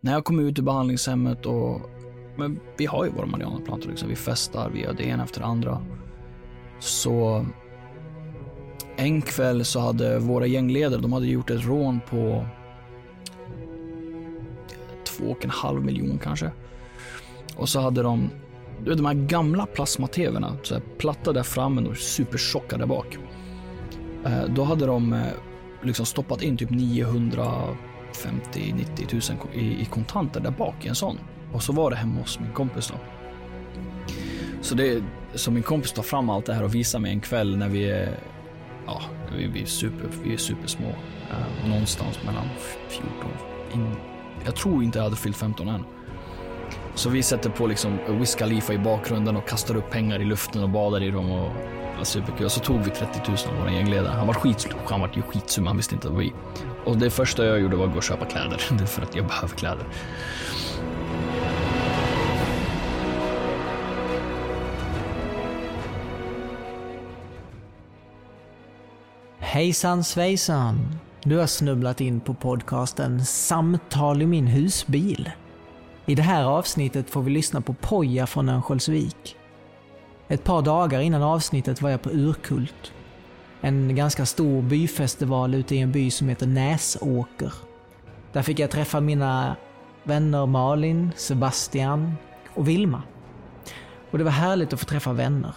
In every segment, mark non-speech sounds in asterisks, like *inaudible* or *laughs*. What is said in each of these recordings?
när jag kom ut ur behandlingshemmet och men vi har ju våra marijuanaplantor, liksom. vi festar, vi gör det ena efter det andra. Så en kväll så hade våra gängledare, de hade gjort ett rån på två och en halv miljon kanske. Och så hade de, du vet de här gamla plasma-tvna, så här platta där framme och supertjocka där bak. Eh, då hade de eh, liksom stoppat in typ 900 50-90 000 i, i kontanter där bak i en sån. Och så var det hemma hos min kompis då. Så det, så min kompis tar fram allt det här och visar mig en kväll när vi är, ja, vi, vi är, super, vi är supersmå. Uh, någonstans mellan 14, in, jag tror inte jag hade fyllt 15 än. Så vi sätter på liksom Wiz Khalifa i bakgrunden och kastar upp pengar i luften och badar i dem och var superkul. Och så tog vi 30 000 av vår gängledare. Han var skitstor, han var ju skitsur, han visste inte vad vi. Och det första jag gjorde var att gå och köpa kläder, *laughs* det är för att jag behöver kläder. Hejsan svejsan! Du har snubblat in på podcasten Samtal i min husbil. I det här avsnittet får vi lyssna på Poja från Örnsköldsvik. Ett par dagar innan avsnittet var jag på Urkult. En ganska stor byfestival ute i en by som heter Näsåker. Där fick jag träffa mina vänner Malin, Sebastian och Vilma. Och det var härligt att få träffa vänner.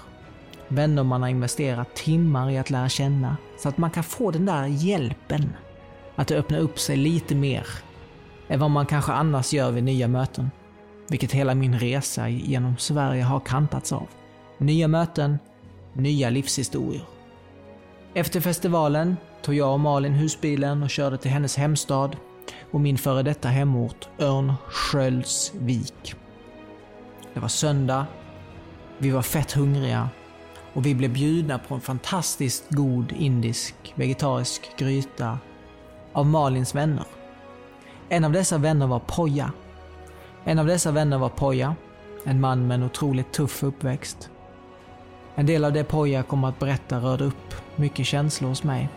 Vänner man har investerat timmar i att lära känna så att man kan få den där hjälpen att öppna upp sig lite mer än vad man kanske annars gör vid nya möten. Vilket hela min resa genom Sverige har kantats av. Nya möten, nya livshistorier. Efter festivalen tog jag och Malin husbilen och körde till hennes hemstad och min före detta hemort Örnsköldsvik. Det var söndag. Vi var fett hungriga och vi blev bjudna på en fantastiskt god indisk vegetarisk gryta av Malins vänner. En av dessa vänner var Poja. En av dessa vänner var Poja, en man med en otroligt tuff uppväxt. En del av det Poja kommer att berätta rörde upp mycket känslor hos mig.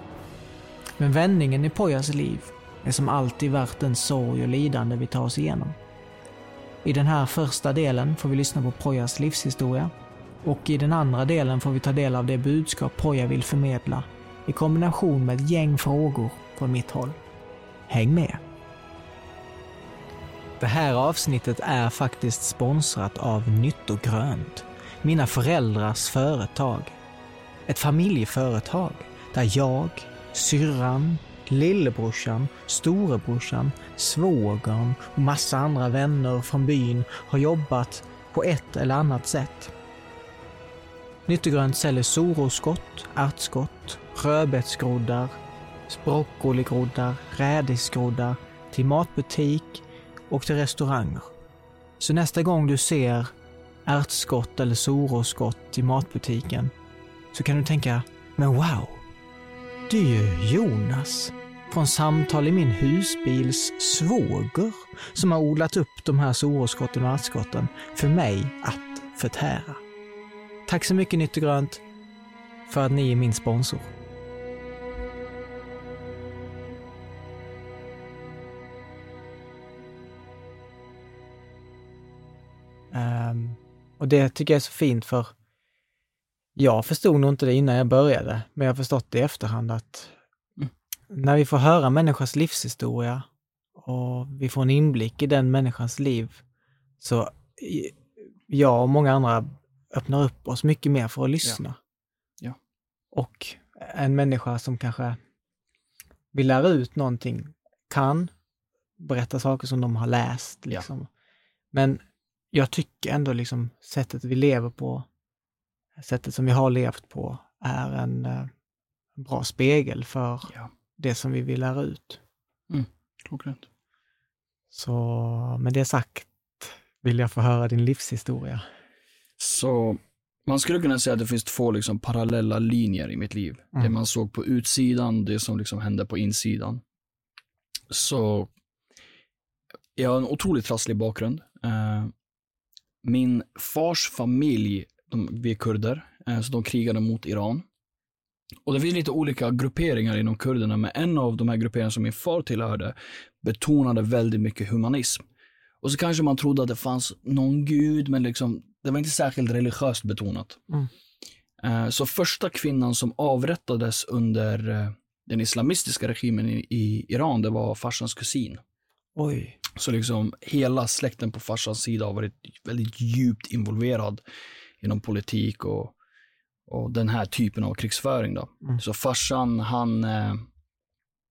Men vändningen i Pojas liv är som alltid värt den sorg och lidande vi tar oss igenom. I den här första delen får vi lyssna på Pojas livshistoria och i den andra delen får vi ta del av det budskap Poja vill förmedla i kombination med ett gäng frågor från mitt håll. Häng med! Det här avsnittet är faktiskt sponsrat av Nyttogrönt, mina föräldrars företag. Ett familjeföretag där jag, syrran, lillebrorsan, storebrorsan, svågern och massa andra vänner från byn har jobbat på ett eller annat sätt. Nyttegrönt säljer soroskott, ärtskott, rödbetsgroddar, broccoligroddar, rädisgroddar till matbutik och till restauranger. Så nästa gång du ser ärtskott eller soroskott i matbutiken så kan du tänka, men wow! Det är ju Jonas från Samtal i min husbils svåger som har odlat upp de här soroskotten och ärtskotten för mig att förtära. Tack så mycket Nytt och Grönt för att ni är min sponsor. Um, och det tycker jag är så fint för jag förstod nog inte det innan jag började, men jag har förstått det i efterhand att mm. när vi får höra människans livshistoria och vi får en inblick i den människans liv, så jag och många andra öppnar upp oss mycket mer för att lyssna. Ja. ja. Och en människa som kanske vill lära ut någonting kan berätta saker som de har läst. Liksom. Ja. Men jag tycker ändå liksom sättet vi lever på, sättet som vi har levt på, är en uh, bra spegel för ja. det som vi vill lära ut. Mm, klockrent. Så med det sagt vill jag få höra din livshistoria. Så man skulle kunna säga att det finns två liksom parallella linjer i mitt liv. Mm. Det man såg på utsidan, det som liksom hände på insidan. Så jag har en otroligt trasslig bakgrund. Min fars familj, de, vi är kurder, uh, så de krigade mot Iran. Och det finns lite olika grupperingar inom kurderna, men en av de här grupperingarna som min far tillhörde betonade väldigt mycket humanism. Och så kanske man trodde att det fanns någon gud, men liksom, det var inte särskilt religiöst betonat. Mm. Eh, Så första kvinnan som avrättades under eh, den islamistiska regimen i, i Iran, det var farsans kusin. Oj. Så liksom hela släkten på farsans sida har varit väldigt djupt involverad inom politik och, och den här typen av krigsföring. Då. Mm. Så farsan, han, eh,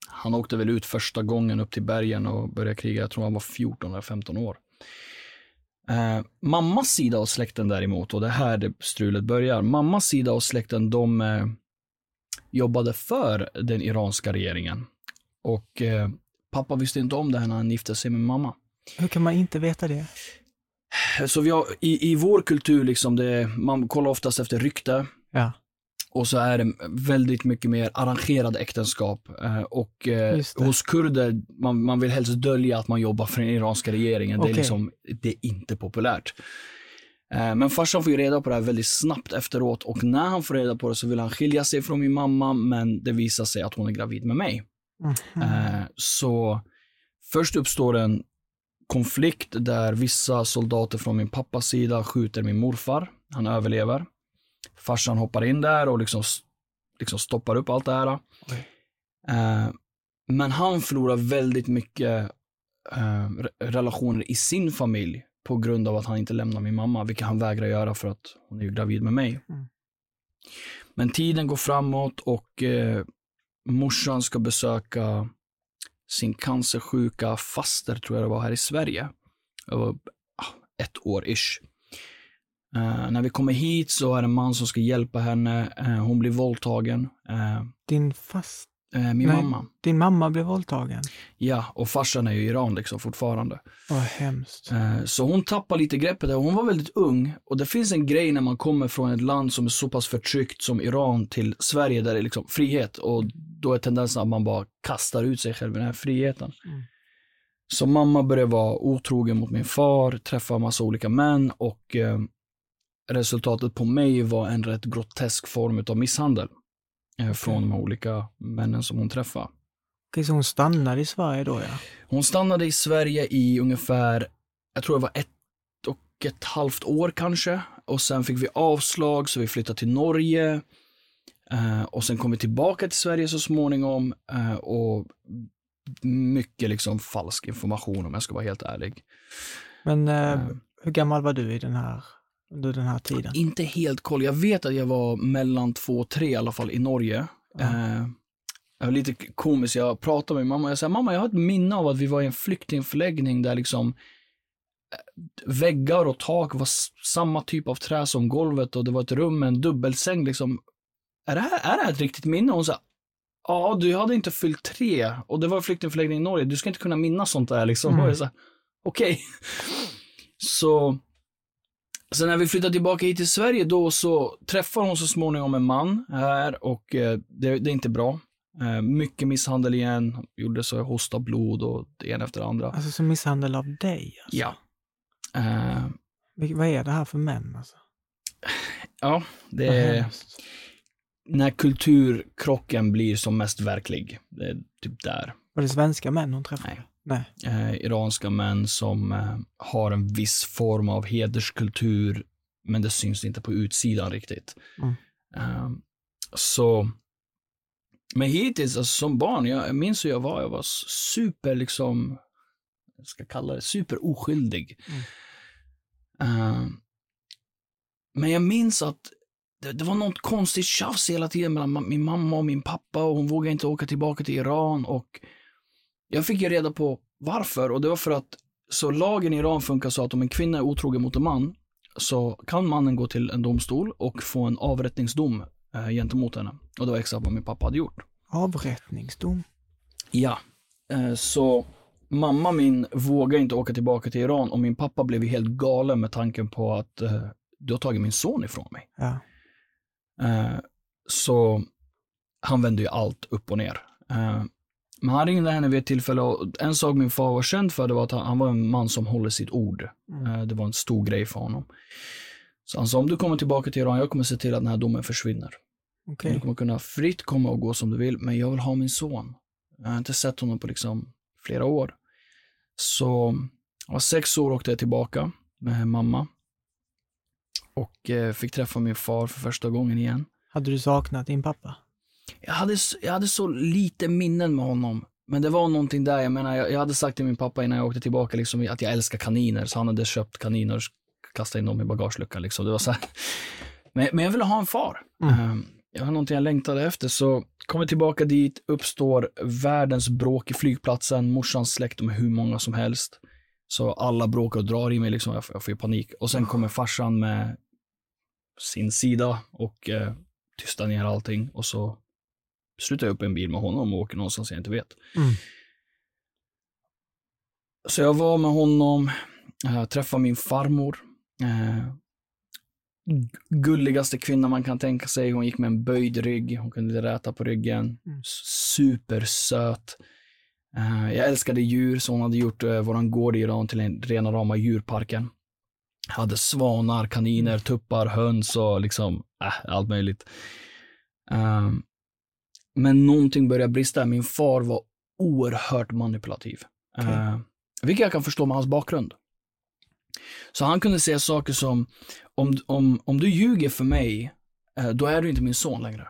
han åkte väl ut första gången upp till bergen och började kriga. Jag tror han var 14 eller 15 år. Eh, mammas sida av släkten däremot, och det är här det strulet börjar. Mammas sida av släkten, de eh, jobbade för den iranska regeringen. Och eh, pappa visste inte om det här när han gifte sig med mamma. Hur kan man inte veta det? Så vi har, i, i vår kultur, liksom det, man kollar oftast efter rykte Ja, och så är det väldigt mycket mer arrangerade äktenskap. Eh, och eh, det. hos kurder, man, man vill helst dölja att man jobbar för den iranska regeringen. Det, Okej. är liksom, det är inte populärt. Eh, men farsan får ju reda på det här väldigt snabbt efteråt och när han får reda på det så vill han skilja sig från min mamma, men det visar sig att hon är gravid med mig. Mhm. Eh, så först uppstår en konflikt där vissa soldater från min pappas sida skjuter min morfar. Han överlever. Farsan hoppar in där och liksom, liksom stoppar upp allt det här. Eh, men han förlorar väldigt mycket eh, re- relationer i sin familj på grund av att han inte lämnar min mamma, vilket han vägrar göra för att hon är gravid med mig. Mm. Men tiden går framåt och eh, morsan ska besöka sin cancersjuka faster, tror jag det var, här i Sverige. Jag var ah, ett år ish. Uh, när vi kommer hit så är det en man som ska hjälpa henne. Uh, hon blir våldtagen. Uh, Din fast eh, min Nej. mamma. Din mamma blev våldtagen? Ja, och farsan är ju i Iran liksom fortfarande. Vad hemskt. Eh, Så hon tappar lite greppet där. Hon var väldigt ung och det finns en grej när man kommer från ett land som är så pass förtryckt som Iran till Sverige där det är liksom frihet och då är tendensen att man bara kastar ut sig själv i den här friheten. Mm. Så mamma började vara otrogen mot min far, träffa massa olika män och eh, resultatet på mig var en rätt grotesk form av misshandel eh, från de olika männen som hon träffade. Okej, så hon stannade i Sverige då ja? Hon stannade i Sverige i ungefär, jag tror det var ett och ett halvt år kanske. Och sen fick vi avslag så vi flyttade till Norge. Eh, och sen kom vi tillbaka till Sverige så småningom. Eh, och mycket liksom falsk information om jag ska vara helt ärlig. Men Eh. hur gammal var du i den här, under den här tiden? Inte helt koll. Jag vet att jag var mellan två och tre i alla fall i Norge. Ja. Eh, jag var lite komisk. Jag pratade med mamma och jag sa, mamma jag har ett minne av att vi var i en flyktingförläggning där liksom eh, väggar och tak var samma typ av trä som golvet och det var ett rum med en dubbelsäng. Liksom. Är, det här, är det här ett riktigt minne? Och hon sa, ja du hade inte fyllt tre och det var flyktingförläggning i Norge. Du ska inte kunna minnas sånt där liksom. Mm. Okej. *laughs* Så Sen när vi flyttade tillbaka hit till Sverige då så träffar hon så småningom en man här och eh, det, det är inte bra. Eh, mycket misshandel igen, gjorde så jag hostade blod och det ena efter det andra. Alltså som misshandel av dig? Alltså. Ja. Eh, Vad är det här för män alltså? ja, det är när kulturkrocken blir som mest verklig. Det är typ där. Var det svenska män hon träffade? Nej. Eh, iranska män som eh, har en viss form av hederskultur, men det syns inte på utsidan riktigt. Mm. Eh, så, men hittills, alltså, som barn, jag, minns hur jag var, jag var super, liksom, jag ska kalla det, super oskyldig. Mm. Eh, men jag minns att det, det var något konstigt tjafs hela tiden mellan min mamma och min pappa och hon vågade inte åka tillbaka till Iran och jag fick ju reda på varför och det var för att så lagen i Iran funkar så att om en kvinna är otrogen mot en man så kan mannen gå till en domstol och få en avrättningsdom eh, gentemot henne. Och det var exakt vad min pappa hade gjort. Avrättningsdom? Ja, eh, så mamma min vågade inte åka tillbaka till Iran och min pappa blev helt galen med tanken på att eh, du har tagit min son ifrån mig. Ja. Eh, så han vände ju allt upp och ner. Men han ringde henne vid ett tillfälle och en sak min far var känd för det var att han, han var en man som håller sitt ord. Mm. Eh, det var en stor grej för honom. Så han sa om du kommer tillbaka till Iran, jag kommer se till att den här domen försvinner. Okej. Du kommer kunna fritt komma och gå som du vill, men jag vill ha min son. Jag har inte sett honom på liksom flera år. Så Jag var sex år och åkte jag tillbaka med mamma. Och eh, fick träffa min far för första gången igen. Hade du saknat din pappa? Jag hade, jag hade så lite minnen med honom. Men det var någonting där, jag menar, jag, jag hade sagt till min pappa innan jag åkte tillbaka liksom, att jag älskar kaniner, så han hade köpt kaniner och kastat in dem i bagageluckan. Liksom. Det var så här. Men, men jag ville ha en far. Mm. Ehm, Jag har någonting jag längtade efter, så kommer tillbaka dit, uppstår världens bråk i flygplatsen, morsans släkt, de är hur många som helst. Så alla bråkar och drar i mig, liksom, jag, får- jag får panik. Och sen kommer farsan med sin sida och eh, tystar ner allting. Och så slutar jag upp i en bil med honom och åker någonstans jag inte vet. Mm. Så jag var med honom, äh, träffade min farmor. G- gulligaste kvinna man kan tänka sig. Hon gick med en böjd rygg, hon kunde räta på ryggen. Mm. Supersöt. Eh, jag älskade djur, så hon hade gjort uh, våran gård i Iran till en rena rama djurparken. Hade svanar, kaniner, tuppar, höns och liksom, äh, allt möjligt. Ehm, men någonting började brista. Min far var oerhört manipulativ. Okej. Eh, vilket jag kan förstå med hans bakgrund. Så han kunde säga saker som, om, om, om du ljuger för mig, eh, då är du inte min son längre.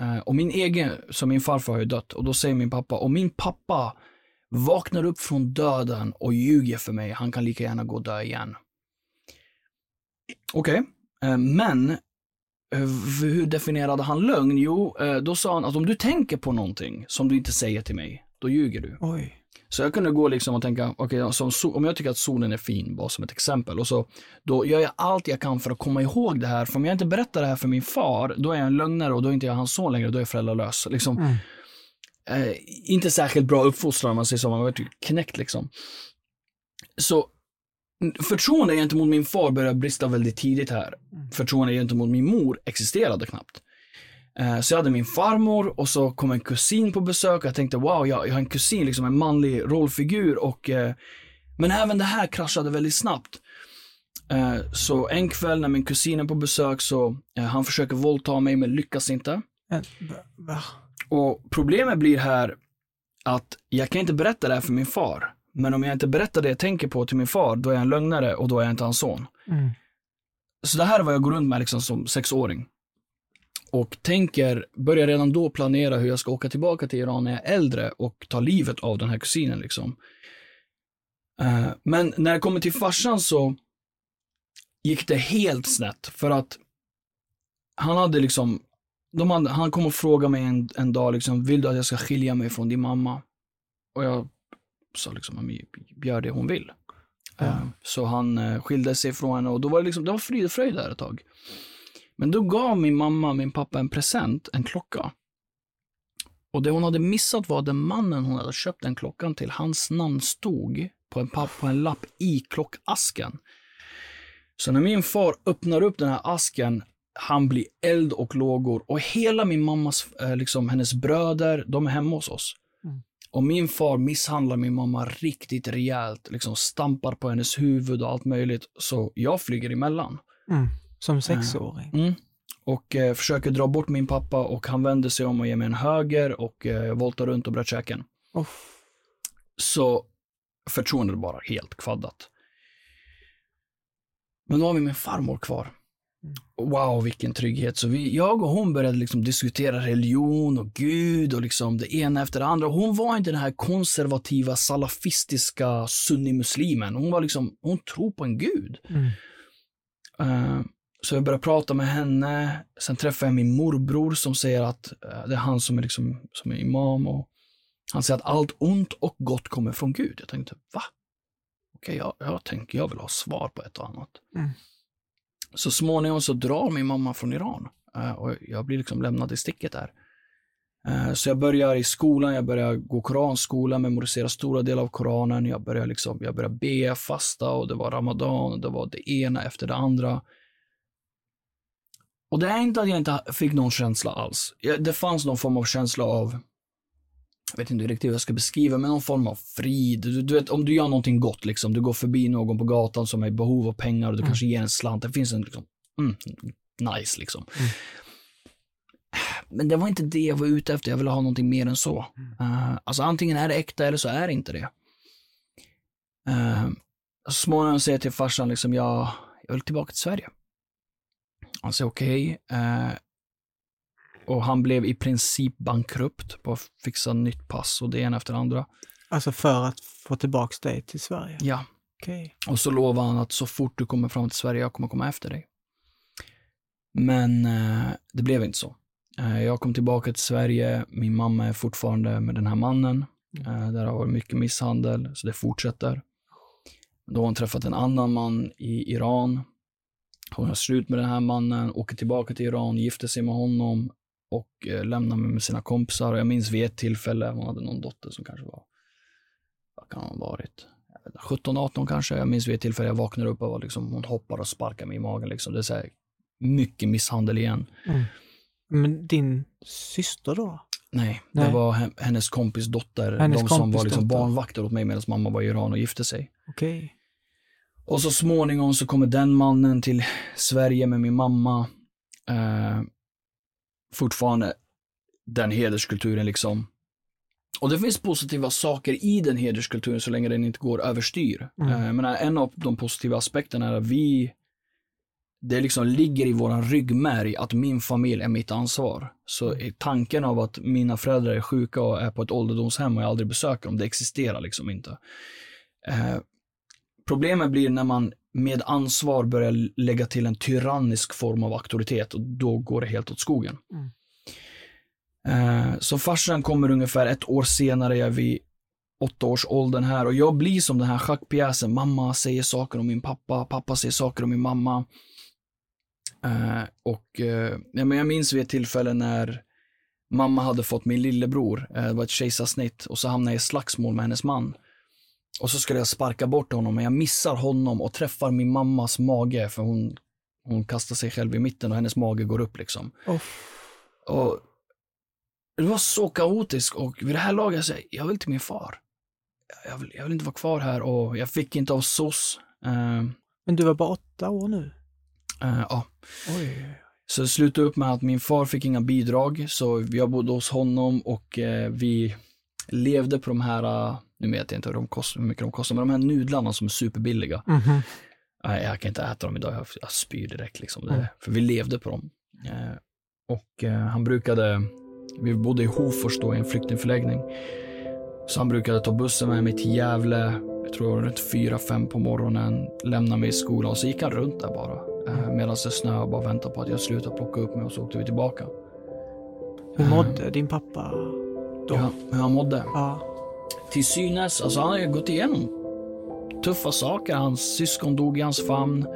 Eh, och min egen, så min farfar har ju dött, och då säger min pappa, om min pappa vaknar upp från döden och ljuger för mig, han kan lika gärna gå och dö igen. Okej, men eh, v- hur definierade han lögn? Jo, eh, då sa han att om du tänker på någonting som du inte säger till mig, då ljuger du. Oj. Så jag kunde gå liksom och tänka, okej, so- om jag tycker att solen är fin, bara som ett exempel, och så då gör jag allt jag kan för att komma ihåg det här. För om jag inte berättar det här för min far, då är jag en lögnare och då är inte jag hans son längre, då är jag föräldralös. Liksom, Mm. eh, inte särskilt bra uppfostran om man säger så, man var typ knäckt liksom. Så förtroende gentemot min far började brista väldigt tidigt här. Mm. Förtroende gentemot min mor existerade knappt. Eh, Så jag hade min farmor och så kom en kusin på besök jag tänkte wow, jag, jag har en kusin, liksom en manlig rollfigur och eh, men även det här kraschade väldigt snabbt. Eh, Så en kväll när min kusin är på besök så han försöker våldta mig men lyckas inte. Och problemet blir här att jag kan inte berätta det här för min far. Men om jag inte berättar det jag tänker på till min far, då är jag en lögnare och då är jag inte hans son. Mm. Så det här är vad jag går runt med liksom som sexåring. Och tänker, börjar redan då planera hur jag ska åka tillbaka till Iran när jag är äldre och ta livet av den här kusinen liksom. Eh, men när det kommer till farsan så gick det helt snett för att han hade liksom, de hade, han kom och frågade mig en, en dag liksom, vill du att jag ska skilja mig från din mamma? Och jag sa liksom, "Ja, men gör det hon vill. Ja. Eh, Så han eh, skilde sig från henne och då var det liksom, det var frid och fröjd där ett tag. Men då gav min mamma min pappa en present, en klocka. Och det hon hade missat var att den mannen hon hade köpt den klockan till, hans namn stod på en, papp, på en lapp i klockasken. Så när min far öppnar upp den här asken, han blir eld och lågor och hela min mammas, eh, liksom hennes bröder, de är hemma hos oss. Och min far misshandlar min mamma riktigt rejält, liksom stampar på hennes huvud och allt möjligt. Så jag flyger emellan. Mm. Som sexåring. Mm. Och eh, försöker dra bort min pappa och han vänder sig om och ger mig en höger och eh, voltar runt och bröt käken. Uff. Så förtroendet bara helt kvaddat. Men då har vi min farmor kvar. Wow, vilken trygghet. Så vi, jag och hon började liksom diskutera religion och Gud och liksom det ena efter det andra. Hon var inte den här konservativa, salafistiska sunnimuslimen. Hon var liksom, hon tror på en gud. Mm. Eh, så jag började prata med henne. Sen träffade jag min morbror som säger att eh, det är han som är, liksom, som är imam. Och han säger att allt ont och gott kommer från Gud. Jag tänkte, va? Okej, jag, jag tänker, jag vill ha svar på ett och annat. Mm. Så småningom så drar min mamma från Iran. eh, och jag blir liksom lämnad i sticket där. Eh, så jag börjar i skolan, jag börjar gå koranskola, memorisera stora delar av koranen. Jag börjar, liksom, jag börjar be, fasta och det var ramadan och det var det ena efter det andra. Och det är inte att jag inte fick någon känsla alls. Det fanns någon form av känsla av, jag vet inte riktigt hur jag ska beskriva, men någon form av frid. Du, du vet, om du gör någonting gott, liksom, du går förbi någon på gatan som är i behov av pengar och du Mm. kanske ger en slant. Det finns en, liksom, mm, nice liksom. Mm. Men det var inte det jag var ute efter, jag ville ha någonting mer än så. Eh, alltså antingen är det äkta eller så är det inte det. Eh, Så småningom säger jag till farsan liksom, jag, jag vill tillbaka till Sverige. Han säger okej. Okay. Eh, och han blev i princip bankrupt på att fixa nytt pass och det ena efter det andra. Alltså för att få tillbaka dig till Sverige? Ja. Okay. Och så lovade han att så fort du kommer fram till Sverige, jag kommer komma efter dig. Men eh, det blev inte så. Eh, jag kom tillbaka till Sverige, min mamma är fortfarande med den här mannen. Mm. Eh, där har varit mycket misshandel, så det fortsätter. Då har hon träffat en annan man i Iran. Hon har slut med den här mannen, åker tillbaka till Iran, gifter sig med honom och eh, lämnar mig med sina kompisar. Jag minns vid ett tillfälle, hon hade någon dotter som kanske var, vad kan hon ha varit? 17-18 kanske. Jag minns vid ett tillfälle jag vaknade upp och liksom, hon hoppar och sparkar mig i magen. Liksom. Det är så här, mycket misshandel igen. Mm. Men din syster då? Nej, Nej, det var hennes kompis dotter. Hennes de som var liksom barnvakter åt mig medan mamma var i Iran och gifte sig. Okej. Okay. Och så småningom så kommer den mannen till Sverige med min mamma. Eh, fortfarande den hederskulturen liksom. Och det finns positiva saker i den hederskulturen så länge den inte går överstyr. Mm. Eh, men en av de positiva aspekterna är att vi det liksom ligger i våran ryggmärg att min familj är mitt ansvar. Så tanken av att mina föräldrar är sjuka och är på ett ålderdomshem och jag aldrig besöker dem, det existerar liksom inte. Eh, problemet blir när man med ansvar börjar lägga till en tyrannisk form av auktoritet och då går det helt åt skogen. Mm. Eh, så farsan kommer ungefär ett år senare, jag är vid åtta års åldern här och jag blir som den här schackpjäsen. Mamma säger saker om min pappa, pappa säger saker om min mamma. Uh, och ja, men jag minns vid ett tillfälle när mamma hade fått min lillebror, uh, det var ett kejsarsnitt, och så hamnade jag i slagsmål med hennes man. Och så skulle jag sparka bort honom, men jag missar honom och träffar min mammas mage, för hon, hon kastar sig själv i mitten och hennes mage går upp liksom. Oh. Och det var så kaotiskt och vid det här laget, jag, jag vill till min far. Jag vill, jag vill inte vara kvar här och jag fick inte av SOS. men du var bara åtta år nu? Uh, ja. Oj. Så det slutade upp med att min far fick inga bidrag, så jag bodde hos honom och uh, vi levde på de här, uh, nu vet jag inte hur, de kost, hur mycket de kostar, men de här nudlarna som är superbilliga. Mm -hmm. Nej, jag kan inte äta dem idag, jag, spyr direkt liksom. Mm. för vi levde på dem. och han brukade, vi bodde i Hofors då i en flyktingförläggning. Så han brukade ta bussen med mig till Gävle, jag tror runt fyra, fem på morgonen, lämna mig i skolan och så gick han runt där bara. Eh, medan det snöade och bara väntade på att jag slutade plocka upp mig och så åkte vi tillbaka. Hur eh, mådde din pappa då? Ja, hur han mådde? Ja. Till synes, alltså han har ju gått igenom tuffa saker. Hans syskon dog i hans famn.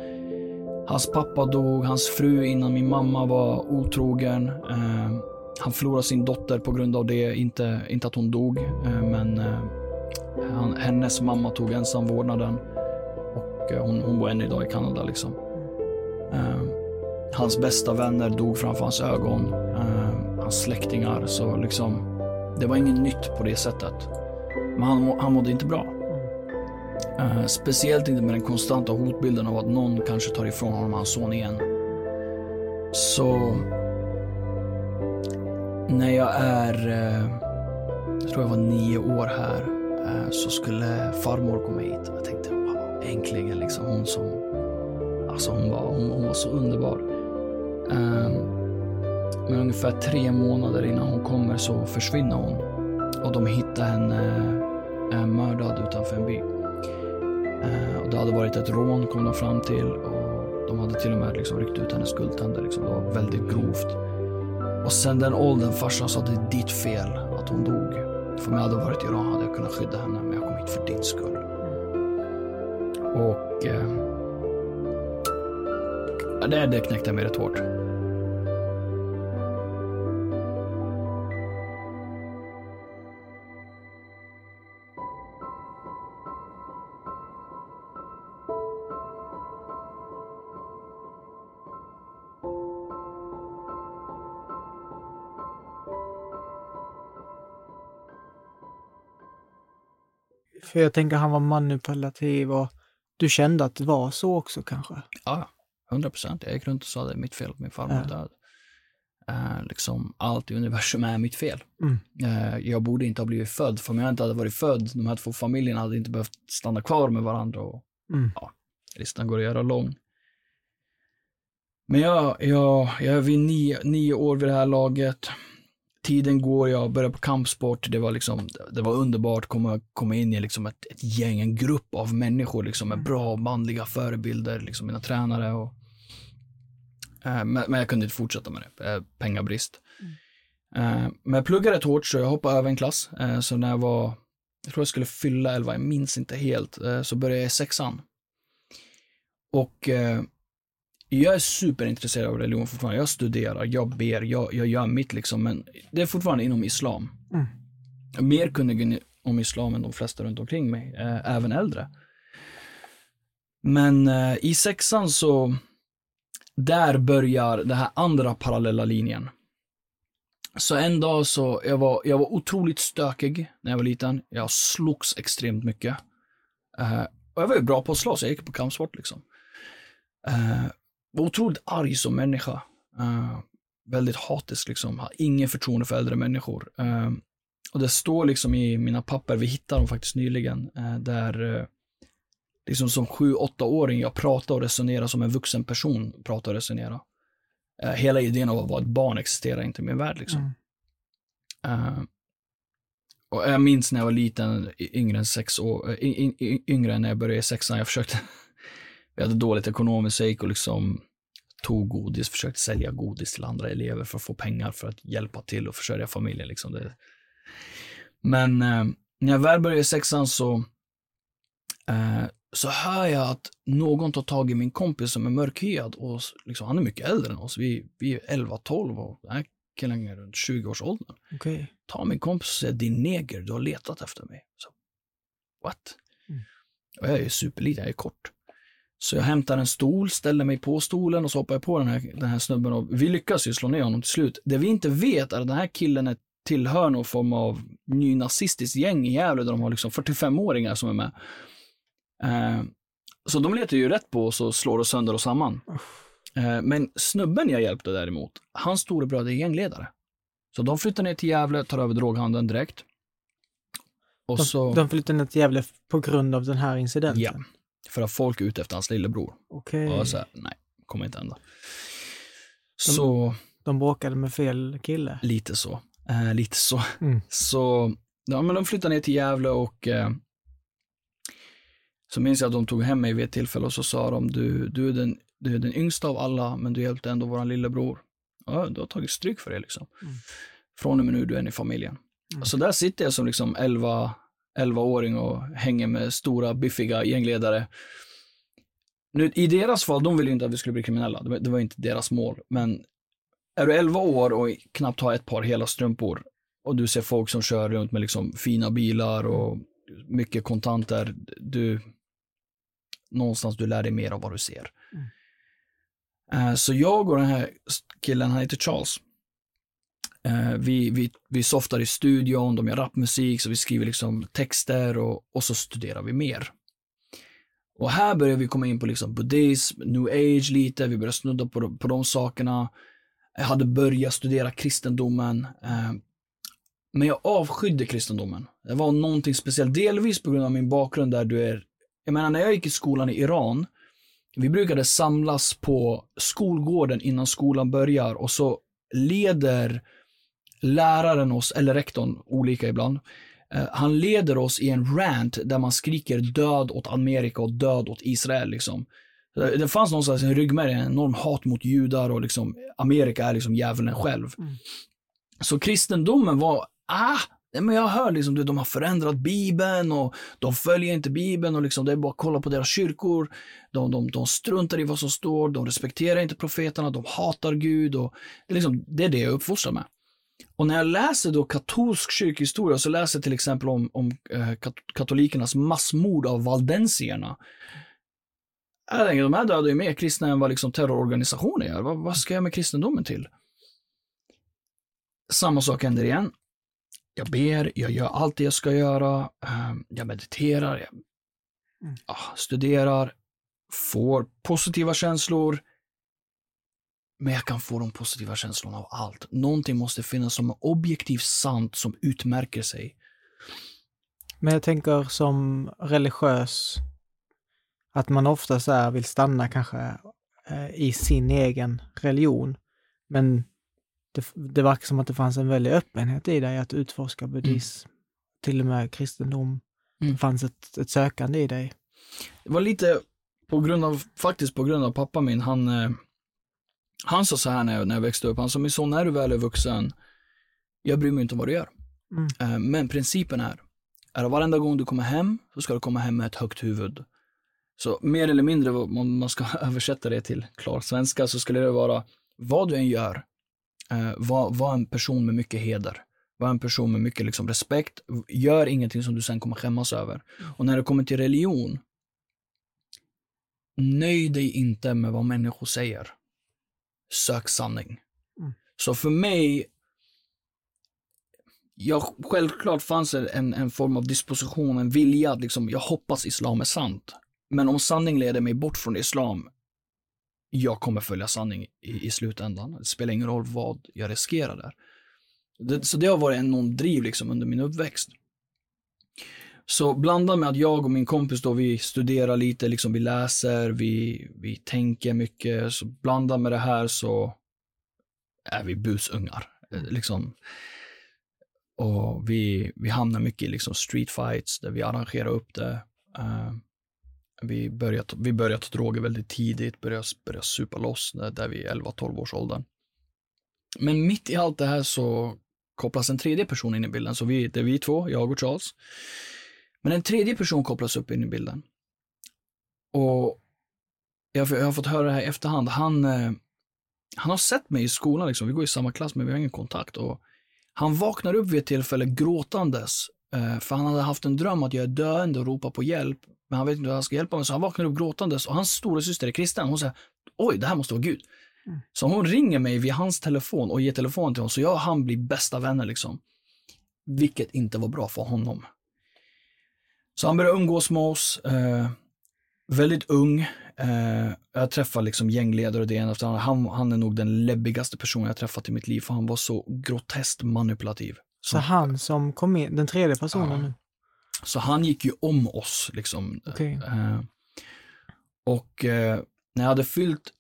Hans pappa dog, hans fru innan min mamma var otrogen. Eh, han förlorade sin dotter på grund av det. Inte, inte att hon dog, eh, men eh, han, hennes mamma tog ensam vårdnaden. Och eh, hon, hon bor än idag i Kanada. Liksom. Eh, hans bästa vänner dog framför hans ögon. Eh, hans släktingar. Så liksom, det var inget nytt på det sättet. Men han, han mådde inte bra. Uh, speciellt inte med den konstanta hotbilden av att någon kanske tar ifrån honom hans son igen. Så när jag är, uh, jag tror jag var nio år här, uh, så skulle farmor komma hit. Jag tänkte, wow, äntligen liksom hon som Alltså hon var, hon, hon var så underbar. Men ungefär tre månader innan hon kommer så försvinner hon. Och de hittar henne uh, mördad utanför en by. Uh, och det hade varit ett rån kom de fram till och de hade till och med liksom ryckt ut hennes guldtänder. Liksom. Det var väldigt grovt. Och sen den åldern farsan sa det är ditt fel att hon dog. För om jag hade varit i Iran hade jag kunnat skydda henne men jag kom hit för din skull. Och uh, det, det knäckte mig rätt hårt. För jag tänker han var manipulativ och du kände att det var så också kanske? Ja, 100 procent. Jag gick runt och sa det är mitt fel min farmor är död. Uh, liksom allt i universum är mitt fel. Mm. Uh, jag borde inte ha blivit född, för om jag inte hade varit född, de här två familjerna hade inte behövt stanna kvar med varandra och Mm. Ja, listan går att göra lång. Men jag, jag, jag är vid nio, nio år vid det här laget. Tiden går, jag började på kampsport. Det var, liksom, det var underbart att komma, komma in i liksom ett, ett gäng, en grupp av människor liksom, med bra manliga förebilder, liksom mina tränare. Och, eh, men, men jag kunde inte fortsätta med det, eh, pengabrist. Eh, men jag pluggade rätt hårt så jag hoppade över en klass. Eh, så när jag var, jag tror jag skulle fylla 11, jag minns inte helt, eh, så började jag i sexan. Och eh, jag är superintresserad av religion fortfarande. Jag studerar, jag ber, jag, jag gör mitt liksom, men det är fortfarande inom islam. Mm. Mer kunnig om islam än de flesta runt omkring mig, eh, även äldre. Men eh, i sexan så, där börjar den här andra parallella linjen. Så en dag så, jag var, jag var otroligt stökig när jag var liten. Jag slogs extremt mycket. Eh, och jag var ju bra på att slåss, jag gick på kampsport liksom. Var otroligt arg som människa. Eh, väldigt hatisk liksom, har ingen förtroende för äldre människor. Eh, och det står liksom i mina papper, vi hittade dem faktiskt nyligen, eh, där liksom som sju, åttaåring jag pratar och resonerar som en vuxen person pratar och resonerar. Eh, hela idén av att vara ett barn existerar inte i min värld liksom. Mm. Och jag minns när jag var liten, yngre än sex år, yngre när jag började i sexan, jag försökte, vi hade dåligt ekonomiskt, så jag gick och liksom tog godis, försökte sälja godis till andra elever för att få pengar för att hjälpa till och försörja familjen. Liksom. Det. Men eh, när jag väl började i sexan så, eh, så hör jag att någon tar tag i min kompis som är mörkhyad och liksom, han är mycket äldre än oss. Vi, vi är 11-12 och den här killen är runt 20-årsåldern Okej. tar min kompis och säger din neger, du har letat efter mig. Så, what? Mm. Och jag är ju superliten, jag är kort. Så jag hämtar en stol, ställer mig på stolen och så hoppar jag på den här, den här snubben och vi lyckas ju slå ner honom till slut. Det vi inte vet är att den här killen är tillhör någon form av nynazistiskt gäng i Gävle där de har liksom 45-åringar som är med. Eh, så de letar ju rätt på oss och slår oss sönder och samman. Eh, men snubben jag hjälpte däremot, hans storebror är gängledare. Så de flyttar ner till Gävle, tar över droghandeln direkt. Och De, så, de flyttade ner till Gävle på grund av den här incidenten? ja, för att folk är ute efter hans lillebror. Okej. Och jag sa, nej, kommer inte hända. Så, De bråkade med fel kille? lite så. Eh, lite så. Mm. Så, ja men de flyttade ner till Gävle och eh, så minns jag att de tog hem mig vid ett tillfälle och så sa de, du, du, är, den, du är den yngsta av alla, men du hjälpte ändå våran lillebror. Ja, du har tagit stryk för det liksom. Mm. Från och med nu, du är en i familjen. Mm. Så där sitter jag som liksom 11, 11-åring och hänger med stora, biffiga gängledare. Nu, I deras fall, de ville ju inte att vi skulle bli kriminella. Det var, det var inte deras mål. Men är du 11 år och knappt har ett par hela strumpor och du ser folk som kör runt med liksom fina bilar och mycket kontanter, du, någonstans du lär dig mer av vad du ser. Eh, Så jag och den här killen, han heter Charles, Eh, vi, vi, vi softar i studion, de gör rapmusik, så vi skriver liksom texter och, och så studerar vi mer. Och här börjar vi komma in på liksom buddhism, new age lite, vi börjar snudda på, de- på de sakerna. Jag hade börjat studera kristendomen. Eh, men jag avskydde kristendomen. Det var någonting speciellt, delvis på grund av min bakgrund där du är, jag menar när jag gick i skolan i Iran, vi brukade samlas på skolgården innan skolan börjar och så leder läraren oss, eller rektorn, olika ibland, eh, han leder oss i en rant där man skriker död åt Amerika och död åt Israel. Liksom. Det det fanns någonstans i ryggmärgen en enorm hat mot judar och liksom, Amerika är liksom djävulen själv. Mm. Så kristendomen var, ah, men jag hör liksom, de har förändrat Bibeln och de följer inte Bibeln och liksom, det är bara att kolla på deras kyrkor. De, de, de struntar i vad som står, de respekterar inte profeterna, de hatar Gud och det är, liksom, det är det jag är uppfostrad med. Och när jag läser då katolsk kyrkhistoria så läser jag till exempel om, om eh, kat- katolikernas massmord av valdensierna. Jag tänker, de här dödar ju mer kristna än vad liksom terrororganisationer gör. Vad, vad ska jag med kristendomen till? Samma sak händer igen. Jag ber, jag gör allt det jag ska göra. eh, Jag mediterar, jag Mm. ah, studerar, får positiva känslor. Men jag kan få de positiva känslorna av allt. Någonting måste finnas som är objektivt sant som utmärker sig. Men jag tänker som religiös, Att man ofta så här vill stanna kanske eh, i sin egen religion. Men det, det verkar som att det fanns en väldig öppenhet i dig att utforska buddhism, till och med kristendom. Mm. Det fanns ett, ett sökande i dig. Det var lite på grund av, faktiskt på grund av pappa min, han, eh, han sa så här när jag, när jag växte upp, han sa min son, när du väl är vuxen, jag bryr mig inte om vad du gör. Mm. Eh, Men principen är, är att varenda gång du kommer hem, så ska du komma hem med ett högt huvud. Så mer eller mindre, om man ska *laughs* översätta det till klar svenska, så skulle det vara, vad du än gör, eh, var, var en person med mycket heder. Var en person med mycket liksom, respekt. Gör ingenting som du sen kommer skämmas över. Och när det kommer till religion, nöj dig inte med vad människor säger. Sök sanning. Mm. Så för mig, ja, självklart fanns det en, en form av disposition, en vilja att liksom, jag hoppas islam är sant. Men om sanning leder mig bort från islam, jag kommer följa sanning i, i slutändan. Det spelar ingen roll vad jag riskerar där. Det, så det har varit en enorm driv liksom under min uppväxt. Så blandat med att jag och min kompis då, vi studerar lite, liksom vi läser, vi, vi tänker mycket, så blandat med det här så är vi busungar. eh, Liksom. Och vi, vi hamnar mycket i liksom street fights där vi arrangerar upp det. Eh, vi börjar, vi börjar ta droger väldigt tidigt, börjar, börjar supa loss där, där vi är 11-12 års åldern. Men mitt i allt det här så kopplas en tredje person in i bilden. Så vi, det är vi två, jag och Charles. Men en tredje person kopplas upp in i bilden. Och jag, jag har fått höra det här i efterhand. Han, eh, han har sett mig i skolan, liksom. vi går i samma klass men vi har ingen kontakt. Och han vaknar upp vid ett tillfälle gråtandes. Eh, för han hade haft en dröm att jag är döende och ropar på hjälp. Men han vet inte hur han ska hjälpa mig så han vaknar upp gråtandes och hans stora syster är kristen. Hon säger, oj det här måste vara Gud. Mm. Så hon ringer mig via hans telefon och ger telefon till honom. Så jag och han blir bästa vänner liksom. Vilket inte var bra för honom. Så han började umgås med oss. Eh, väldigt ung. Eh, jag träffar liksom gängledare och det ena efter. Han, han är nog den läbbigaste personen jag träffat i mitt liv för han var så groteskt manipulativ. Så han som kom in, den tredje personen Ja. nu. Så han gick ju om oss liksom. Okej. Eh, och eh, när jag hade fyllt,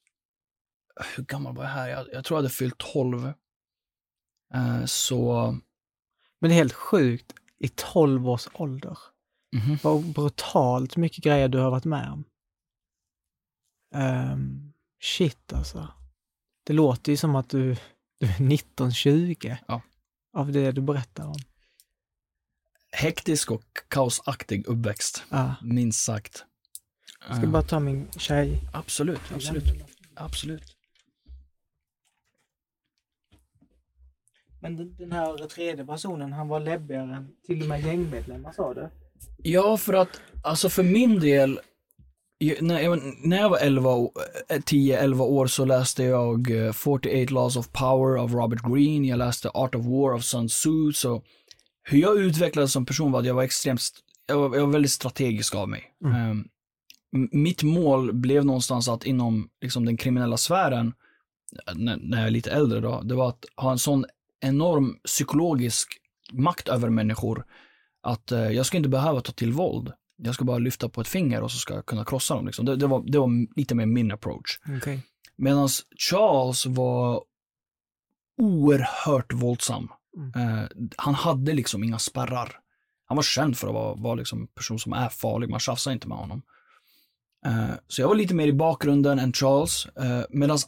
hur gammal var jag här? Jag, jag tror jag hade fyllt 12. Eh, så, Men det är helt sjukt, i 12 års ålder. Mhm. Vad brutalt mycket grejer du har varit med om. Ehm, shit alltså. Det låter ju som att du, du är 19-20 Ja. av det du berättar om. hektisk och kaosaktig uppväxt, Ja. minst sagt. Jag ska bara ta min tjej. Absolut, absolut, absolut. Men den, den här tredje personen, han var läbbigare än till och med gängmedlemmar sa du? Ja, för att alltså för min del, när jag, när jag var 11, å- eh, 10-11 år så läste jag eh, 48 Laws of Power av Robert Greene, jag läste Art of War av Sun Tzu, så hur jag utvecklades som person var att jag var extremt, jag var, jag var väldigt strategisk av mig. Mm. Ehm, m- mitt mål blev någonstans att inom liksom, den kriminella sfären, eh, när, när jag är lite äldre då, det var att ha en sån enorm psykologisk makt över människor att eh, jag ska inte behöva ta till våld. Jag ska bara lyfta på ett finger och så ska jag kunna krossa dem. Liksom. Det, det, var, det var lite mer min approach. Okej. Medan Charles var oerhört våldsam. Mm. Eh, han hade liksom inga spärrar. Han var känd för att vara, vara liksom en person som är farlig, man tjafsar inte med honom. Eh, så jag var lite mer i bakgrunden än Charles. Uh, Medan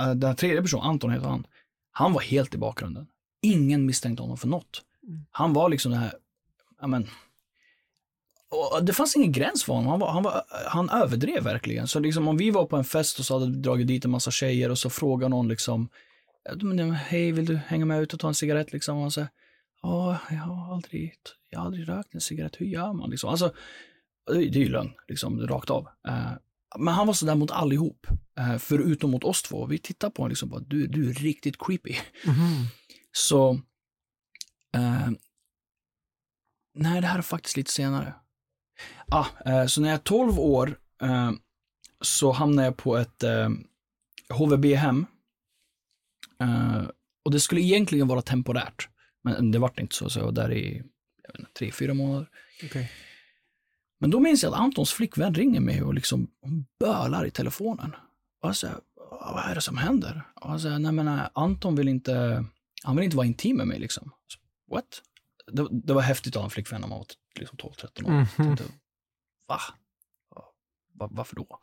uh, den tredje personen, Anton heter han, han var helt i bakgrunden. Ingen misstänkte honom för något. Mm. Han var liksom det här, men, det fanns ingen gräns för honom. Han, var, han, var, han överdrev verkligen. Så liksom om vi var på en fest och så hade vi dragit dit en massa tjejer och så frågade någon liksom, hej vill du hänga med ut och ta en cigarett liksom? Och han säger, ja, jag har aldrig, jag har aldrig rökt en cigarett, hur gör man liksom? Alltså, det är ju lögn, liksom, rakt av. Eh, men han var sådär mot allihop, eh, förutom mot oss två. Vi tittar på honom liksom, bara, du, du är riktigt creepy. Mhm. Så, eh, nej det här är faktiskt lite senare. Ah, eh, så när jag är 12 år eh, så hamnade jag på ett eh, HVB-hem. Eh, och det skulle egentligen vara temporärt, men det vart inte så, så jag var där i jag inte, tre, fyra månader. Okej. Men då minns jag att Antons flickvän ringer mig och liksom hon bölar i telefonen. Och jag säger, vad är det som händer? Och jag säger, nej men nej, Anton vill inte, han vill inte vara intim med mig liksom. Så, What? Det, det var häftigt att ha en flickvän när man var liksom 12-13 år. Mhm. Tänkte, Va? Va? Varför då?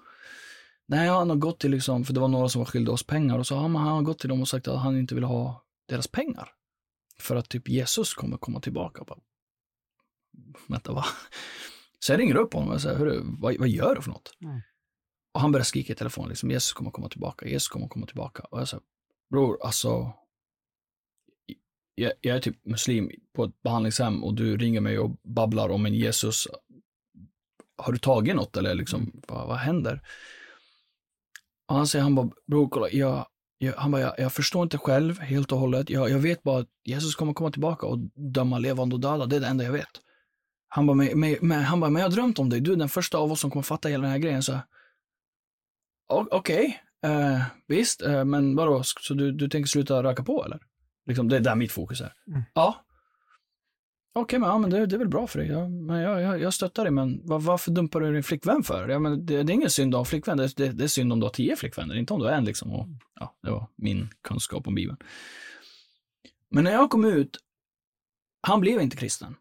Nej, han har gått till liksom, för det var några som var skyldiga oss pengar och så har han har gått till dem och sagt att han inte vill ha deras pengar. För att typ Jesus kommer komma tillbaka. Bara, Vänta, va? Så jag ringer upp honom och säger, Hörru, vad, vad gör du för något? Mm. Och han börjar skrika i telefon, liksom, Jesus kommer komma tillbaka, Jesus kommer komma tillbaka. Och jag säger, bror, alltså, jag, jag är typ muslim på ett behandlingshem och du ringer mig och babblar om en Jesus. Har du tagit något eller liksom, vad, vad händer? Och han säger, han bara, bror, kolla, jag, jag, han bara, jag, jag förstår inte själv helt och hållet. Jag, jag vet bara att Jesus kommer komma tillbaka och döma levande och döda. Det är det enda jag vet. Han bara, men, men, men, han bara, men jag har drömt om dig. Du är den första av oss som kommer fatta hela den här grejen. Så, "O- Okej, eh, visst, eh, men vadå, så du, du tänker sluta röka på eller? Liksom, det är där mitt fokus är. Mm. Ja. Okej, men, ja, men det, det är väl bra för dig. Ja, men jag, jag, jag stöttar dig, men var, varför dumpar du din flickvän för? Ja, men det, det är ingen synd en flickvän, det, det, det är synd om du har tio flickvänner, inte om du har en. Liksom. Och, ja, det var min kunskap om Bibeln. Men när jag kom ut, han blev inte kristen.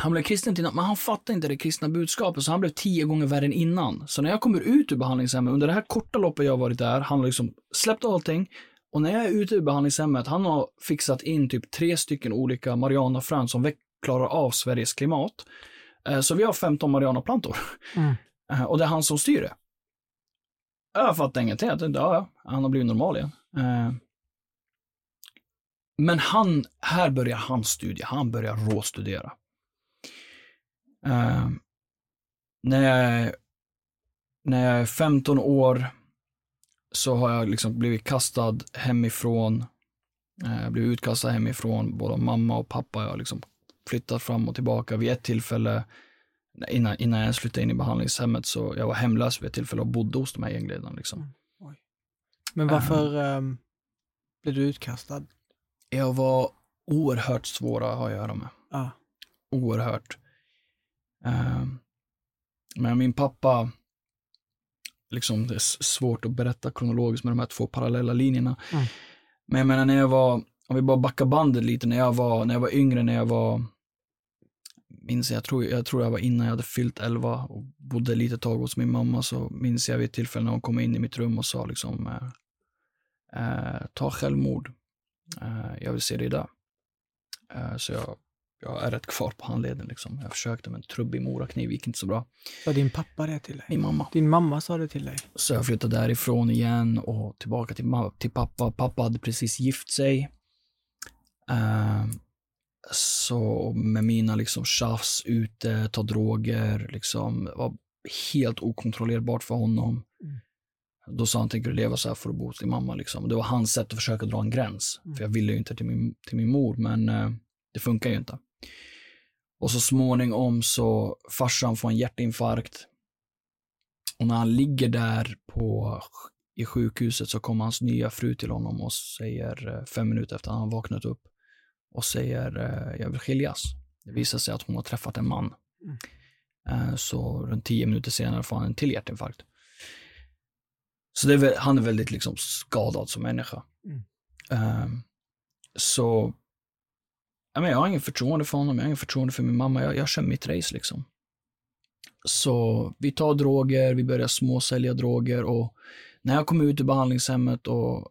Han blev kristen till men han fattade inte det kristna budskapet, så han blev tio gånger värre än innan. Så när jag kommer ut ur behandlingshemmet, under det här korta loppet jag varit där, han har liksom släppt allting. Och när jag är ute ur behandlingshemmet, han har fixat in typ tre stycken olika marijuanafrön som klarar av Sveriges klimat. Eh, Så vi har 15 marijuanaplantor. Mm. *laughs* Eh, Och det är han som styr det. Jag fattar ingenting. Jag tänkte, ja, han har blivit normal igen. Eh, Men han, här börjar hans studie. Han börjar råstudera. När, jag, när jag är 15 år så har jag liksom blivit kastad hemifrån. Eh, Jag blev utkastad hemifrån, både mamma och pappa. Jag har liksom flyttat fram och tillbaka. Vid ett tillfälle, innan, innan jag flyttade in i behandlingshemmet, så jag var hemlös vid ett tillfälle och bodde hos de här gängledarna. Liksom. Men varför ehm, blev du utkastad? Jag var oerhört svåra att ha att göra med. Ja. Oerhört. Eh, Men min pappa, liksom det är svårt att berätta kronologiskt med de här två parallella linjerna. Mm. Men jag menar när jag var, om vi bara backar bandet lite, när jag var, när jag var yngre, när jag var, minns jag, jag tror, jag tror jag var innan jag hade fyllt 11 och bodde lite tag hos min mamma, så minns jag vid ett tillfälle när hon kom in i mitt rum och sa liksom, eh, eh, ta självmord, eh, jag vill se dig dö. Eh, så jag, jag är rätt kvar på handleden liksom. Jag försökte med en trubbig morakniv, gick inte så bra. Sa din pappa det till dig? Min mamma. Din mamma sa det till dig? Så jag flyttade därifrån igen och tillbaka till, till pappa. Pappa hade precis gift sig. Ehm, så med mina liksom tjafs ute, ta droger, liksom, det var helt okontrollerbart för honom. Mm. Då sa han, tänker du leva så här får du bo hos din mamma. Liksom. Det var hans sätt att försöka dra en gräns. Mm. För jag ville ju inte till min, till min mor, men eh, det funkar ju inte. Och så småningom så farsan får en hjärtinfarkt. Och när han ligger där på, i sjukhuset så kommer hans nya fru till honom och säger eh, fem minuter efter att han vaknat upp och säger eh, jag vill skiljas. Det visar sig att hon har träffat en man. Mm. Eh, Så runt tio minuter senare får han en till hjärtinfarkt. Så är, han är väldigt liksom skadad som människa. Mm. Eh, Så ja, men jag har ingen förtroende för honom, jag har ingen förtroende för min mamma. Jag, jag kör mitt race liksom. Så vi tar droger, vi börjar småsälja droger och när jag kom ut ur behandlingshemmet och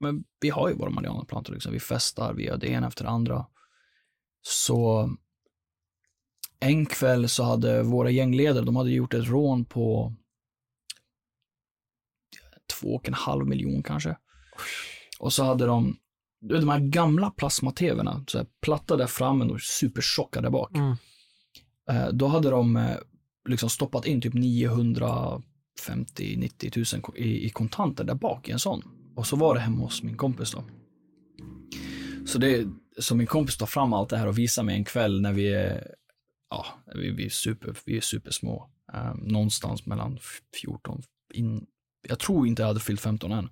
men vi har ju våra marijuanaplantor, liksom. vi festar, vi gör det ena efter det andra. Så en kväll så hade våra gängledare, de hade gjort ett rån på två och en halv miljon kanske. Och så hade de, de här gamla här platta där framme och supertjocka där bak. Mm. Eh, då hade de eh, liksom stoppat in typ 950-90 tusen ko- i, i kontanter där bak i en sån. Och så var det hemma hos min kompis då. Så det, så min kompis tar fram allt det här och visar mig en kväll när vi är, ja, vi, vi är, super, vi är supersmå. Eh, någonstans mellan 14, in, jag tror inte jag hade fyllt 15 än.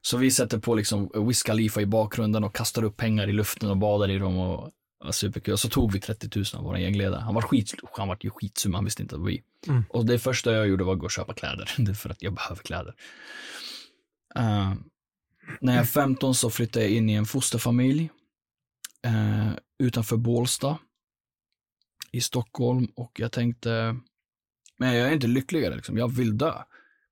Så vi sätter på liksom Wiz Khalifa i bakgrunden och kastar upp pengar i luften och badar i dem och var superkul. Och så tog vi 30 000 av vår gängledare. Han var, skit, han var ju skitsum, han visste inte var vi. Mm. Och det första jag gjorde var att gå och köpa kläder, *laughs* för att jag behöver kläder. Uh, när jag är 15 så flyttade jag in i en fosterfamilj uh, utanför Bålsta i Stockholm och jag tänkte, men jag är inte lyckligare, liksom. jag vill dö.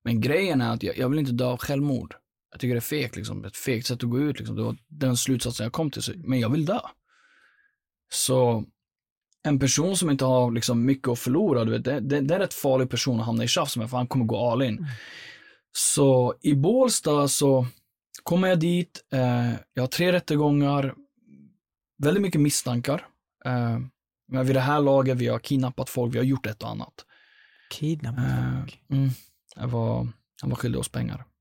Men grejen är att jag, jag vill inte dö av självmord. Jag tycker det är fegt, liksom. ett fegt sätt att gå ut. Liksom. Det var den slutsatsen jag kom till, men jag vill dö. Så en person som inte har liksom mycket att förlora, du vet, det, det, det är en rätt farlig person att hamna i tjafs med, för han kommer gå all in. Mm. Så i Bålsta så kommer jag dit, eh, jag har tre rättegångar, väldigt mycket misstankar. Eh, men vid det här laget, vi har kidnappat folk, vi har gjort ett och annat. Kidnappat eh, folk? Mm, jag var, han var skyldig oss pengar eh,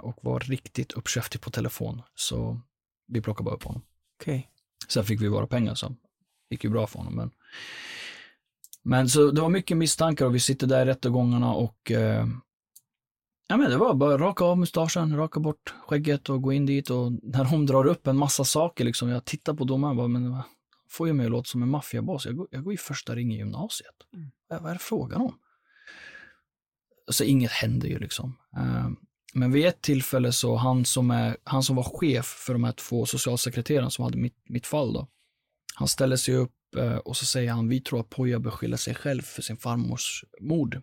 och var riktigt uppkäftig på telefon, så vi plockade bara upp honom. Okay. Sen fick vi våra pengar, så gick ju bra för honom. Men, men så det var mycket misstankar och vi sitter där i rättegångarna och eh, ja, men det var bara raka av mustaschen, raka bort skägget och gå in dit och när de drar upp en massa saker, liksom, jag tittar på domaren och bara, men får ju mig att låta som en maffiaboss. Jag går, jag går i första ring i gymnasiet. Mm. Vad, vad är det frågan om? Så inget händer ju liksom. Uh, men vid ett tillfälle så han som, är, han som var chef för de här två socialsekreterarna som hade mitt, mitt fall då, han ställer sig upp uh, och så säger han, vi tror att Poja beskyller sig själv för sin farmors mord.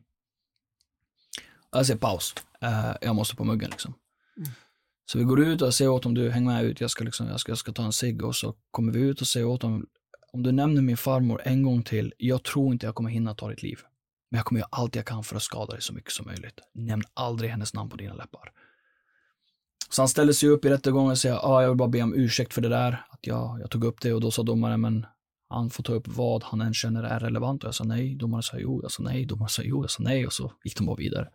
Jag säger paus, uh, jag måste på muggen liksom. Mm. Så vi går ut och säger åt dem, du häng med ut, jag ska, liksom, jag ska, jag ska ta en cigg och så kommer vi ut och säger åt dem, om du nämner min farmor en gång till, jag tror inte jag kommer hinna ta ditt liv. Men jag kommer göra allt jag kan för att skada dig så mycket som möjligt. Nämn aldrig hennes namn på dina läppar. Så han ställer sig upp i rättegången och säger, ja, ah, jag vill bara be om ursäkt för det där, att jag, jag tog upp det och då sa domaren, men han får ta upp vad han än känner är relevant och jag sa nej, domaren sa jo, jag sa nej, domaren sa jo, jag sa nej och så gick de bara vidare.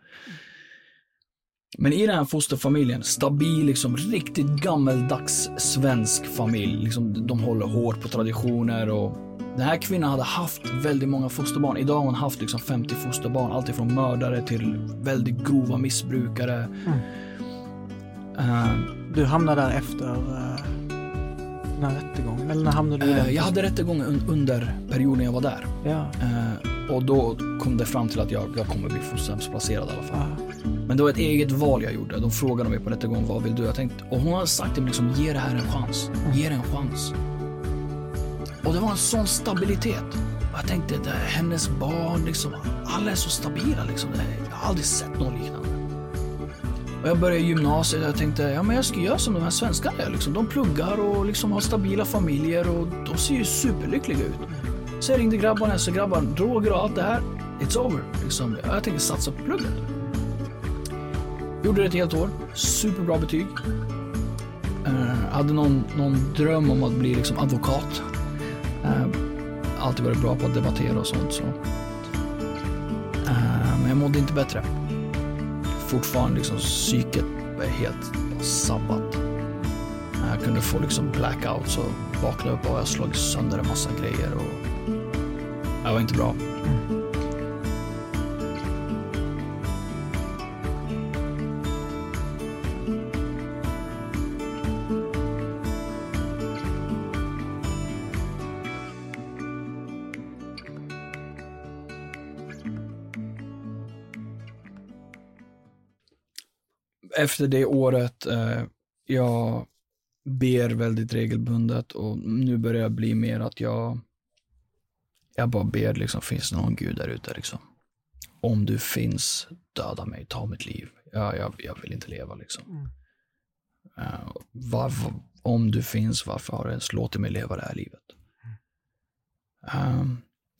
Men i den här fosterfamiljen, stabil, liksom riktigt gammeldags svensk familj. Liksom, de håller hårt på traditioner och den här kvinnan hade haft väldigt många fosterbarn. Idag har hon haft liksom 50 fosterbarn, alltifrån mördare till väldigt grova missbrukare. Mm. Uh, du hamnade där efter uh, den här rättegången? Eller när hamnade du uh, Jag hade rättegången un under perioden jag var där. Ja. Uh, och då kom det fram till att jag, jag kommer bli fosterhemsplacerad i alla fall. Men det var ett eget val jag gjorde. De frågade mig på rättegången, vad vill du? Jag tänkte, och hon hade sagt till mig, liksom, ge det här en chans. Ge det en chans. Och det var en sån stabilitet. Och jag tänkte, det är hennes barn, liksom, alla är så stabila. Liksom. Jag har aldrig sett något liknande. Och jag började gymnasiet och jag tänkte, ja men jag ska göra som de här svenskarna gör. Liksom. De pluggar och liksom har stabila familjer och de ser ju superlyckliga ut. Så jag ringde grabbarna, så grabbar, droger och allt det här, it's over. Liksom. Jag tänkte satsa på plugget. Gjorde det ett helt år. Superbra betyg. Uh, hade någon, någon dröm om att bli liksom advokat. Eh, alltid varit bra på att debattera och sånt. Så. Eh, men jag mådde inte bättre. Fortfarande liksom psyket var helt sabbat. Eh, jag kunde få liksom blackouts och vakna upp och jag slog sönder en massa grejer. Och... Det var inte bra. Efter det året, eh, jag ber väldigt regelbundet och nu börjar jag bli mer att jag, jag bara ber liksom, finns det någon gud där ute liksom? Om du finns, döda mig, ta mitt liv. Ja, jag, jag vill inte leva liksom. Mm. Uh, varför, om du finns, varför har du ens låtit mig leva det här livet? Uh,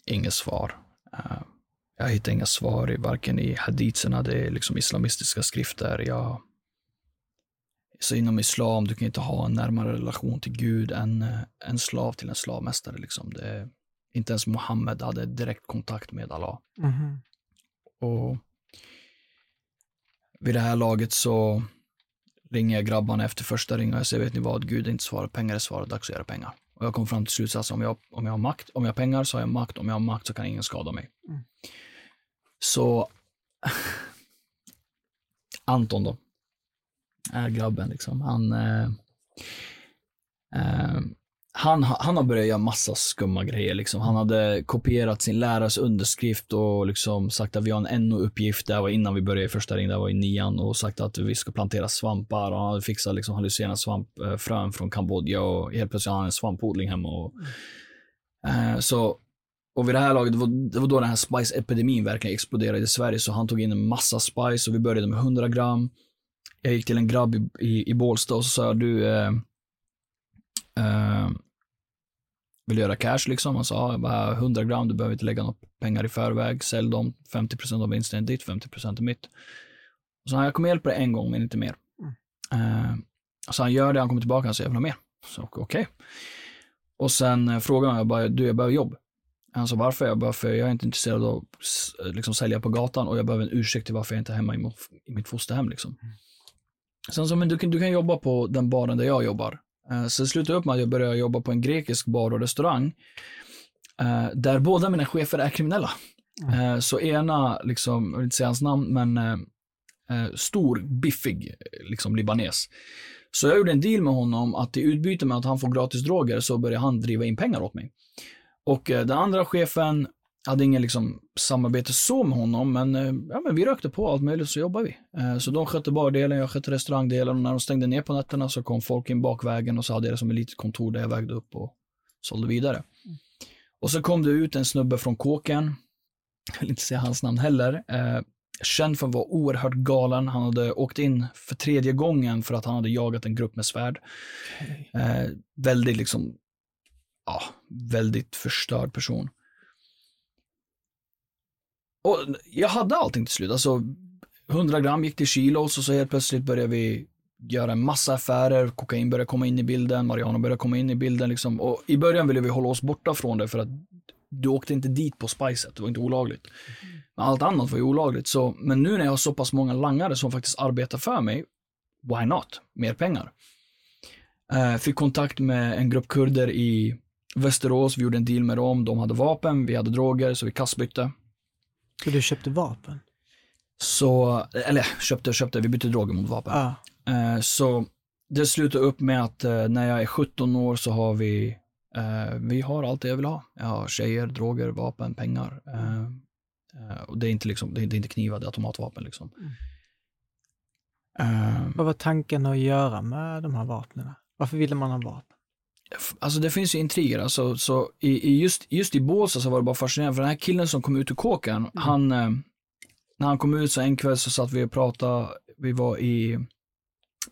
inget svar. Uh, jag hittar inga svar i varken i haditserna, det är liksom islamistiska skrifter. Jag, så inom islam, du kan inte ha en närmare relation till Gud än en slav till en slavmästare. Liksom. Det, inte ens Muhammed hade direkt kontakt med Allah. Mm. Och vid det här laget så ringer jag grabbarna efter första ringen och jag säger, vet ni vad, Gud inte svaret, pengar är svaret, dags att göra pengar. Och jag kom fram till slutsatsen, om jag, om jag har makt, om jag har pengar så har jag makt, om jag har makt så kan ingen skada mig. Mm. Så *laughs* Anton då, är grabben liksom. Han, eh, eh, han, han har börjat göra massa skumma grejer. Liksom. Han hade kopierat sin lärares underskrift och liksom sagt att vi har en NO-uppgift. Det var innan vi började i första ring. det var i nian och sagt att vi ska plantera svampar och han hade fixat liksom, hallucinerande svampfrön eh, från Kambodja och helt plötsligt har han en svampodling hemma. Och, eh, så, och vid det här laget, det var, det var då den här spice-epidemin verkligen exploderade i Sverige, så han tog in en massa spice och vi började med 100 gram. Jag gick till en grabb i, i, i Bålsta och så sa du, eh, eh, vill göra cash liksom. Han sa, bara 100 gram, du behöver inte lägga några pengar i förväg, sälj dem, 50% av vinsten är ditt, 50% är mitt. Så han, jag kommer hjälpa dig en gång, men inte mer. Mm. Uh, så han gör det, han kommer tillbaka, han säger, jag vill ha mer. Så okej. Okay. Och sen uh, frågade han, bara, du, jag behöver jobb. Han sa, varför? Jag bara, för jag är inte intresserad av att liksom, sälja på gatan och jag behöver en ursäkt till varför jag inte är hemma i, i mitt fosterhem. Liksom. Mm. Sen sa men du kan, du kan jobba på den baren där jag jobbar. Uh, så det slutade upp med att jag började jobba på en grekisk bar och restaurang. Uh, där båda mina chefer är kriminella. Mm. Uh, så ena, liksom, jag vill inte säga hans namn, men stor, biffig liksom libanes. Så jag gjorde en deal med honom att i utbyte med att han får gratis droger så började han driva in pengar åt mig. Och den andra chefen hade ingen liksom samarbete så med honom, men, eh, ja, men vi rökte på allt möjligt så jobbade vi. Eh, så de skötte bardelen, jag skötte restaurangdelen och när de stängde ner på nätterna så kom folk in bakvägen och så hade jag det som ett litet kontor där jag vägde upp och sålde vidare. Mm. Och så kom det ut en snubbe från kåken, jag vill inte säga hans namn heller, eh, känd för att vara oerhört galen. Han hade åkt in för tredje gången för att han hade jagat en grupp med svärd. Okay. Eh, väldigt liksom, ja, väldigt förstörd person. Och jag hade allting till slut. Alltså 100 gram gick till kilos och så helt plötsligt började vi göra en massa affärer. Kokain började komma in i bilden, marijuana började komma in i bilden. Liksom. Och I början ville vi hålla oss borta från det för att du åkte inte dit på spicet, det var inte olagligt. Men allt annat var ju olagligt. Så, men nu när jag har så pass många langare som faktiskt arbetar för mig, why not? Mer pengar. Uh, fick kontakt med en grupp kurder i Västerås, vi gjorde en deal med dem, de hade vapen, vi hade droger, så vi kastbytte. Så du köpte vapen? Så, eller köpte och köpte, vi bytte droger mot vapen. Ah. Eh, så det slutade upp med att eh, när jag är 17 år så har vi, eh, vi har allt det jag vill ha. Jag har tjejer, droger, vapen, pengar. Eh, och det är inte liksom, det är, inte knivar, det är automatvapen liksom. Mm. Vad var tanken att göra med de här vapnen? Varför ville man ha vapen? Alltså det finns ju intriger, alltså, så i, i just, just i Båstad så var det bara fascinerande, för den här killen som kom ut ur kåken, mm. han, eh, när han kom ut så en kväll så satt vi och pratade, vi var i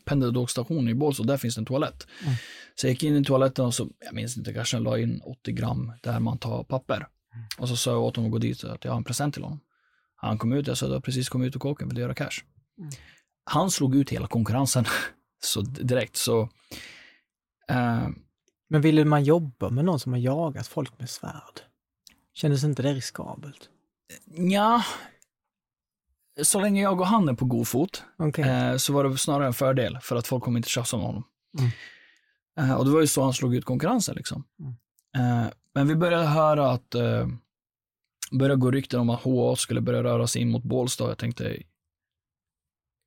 pendeltågsstationen i Båstad, där finns det en toalett. Mm. Så jag gick in i toaletten och så, jag minns inte, kanske jag la in 80 gram där man tar papper. Mm. Och så sa jag åt honom att gå dit, att jag har en present till honom. Han kom ut, jag sa, du har precis kommit ut ur kåken, vill du göra cash? Mm. Han slog ut hela konkurrensen, *laughs* så direkt, så uh, men ville man jobba med någon som har jagat folk med svärd? Kändes inte det riskabelt? Ja, så länge jag och han är på god fot okay. eh, så var det snarare en fördel för att folk kommer inte tjafsa med honom. Mm. Eh, och det var ju så han slog ut konkurrensen liksom. Mm. Eh, men vi började höra att, eh, började gå rykten om att HA skulle börja röra sig in mot Bålsta jag tänkte,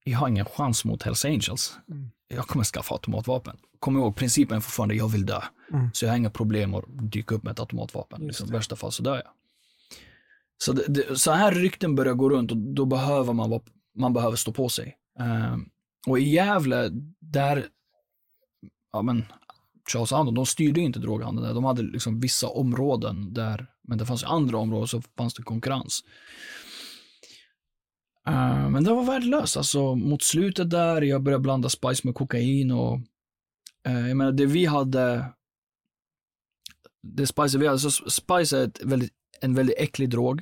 jag har ingen chans mot Hells Angels. Mm. Jag kommer skaffa automatvapen. Kom ihåg, principen är fortfarande, jag vill dö. Mm. Så jag har inga problem att dyka upp med ett automatvapen. Liksom, I värsta fall så dör jag. Så, det, det, så här rykten börjar gå runt och då behöver man, man behöver stå på sig. Um, och i Gävle, där, ja men, Charles Andon, de styrde inte droghandeln där. De hade liksom vissa områden där, men det fanns andra områden så fanns det konkurrens. Uh, men det var värdelöst. Alltså mot slutet där, jag började blanda spice med kokain och uh, jag menar det vi hade, det spice vi hade, så spice är ett väldigt, en väldigt äcklig drog.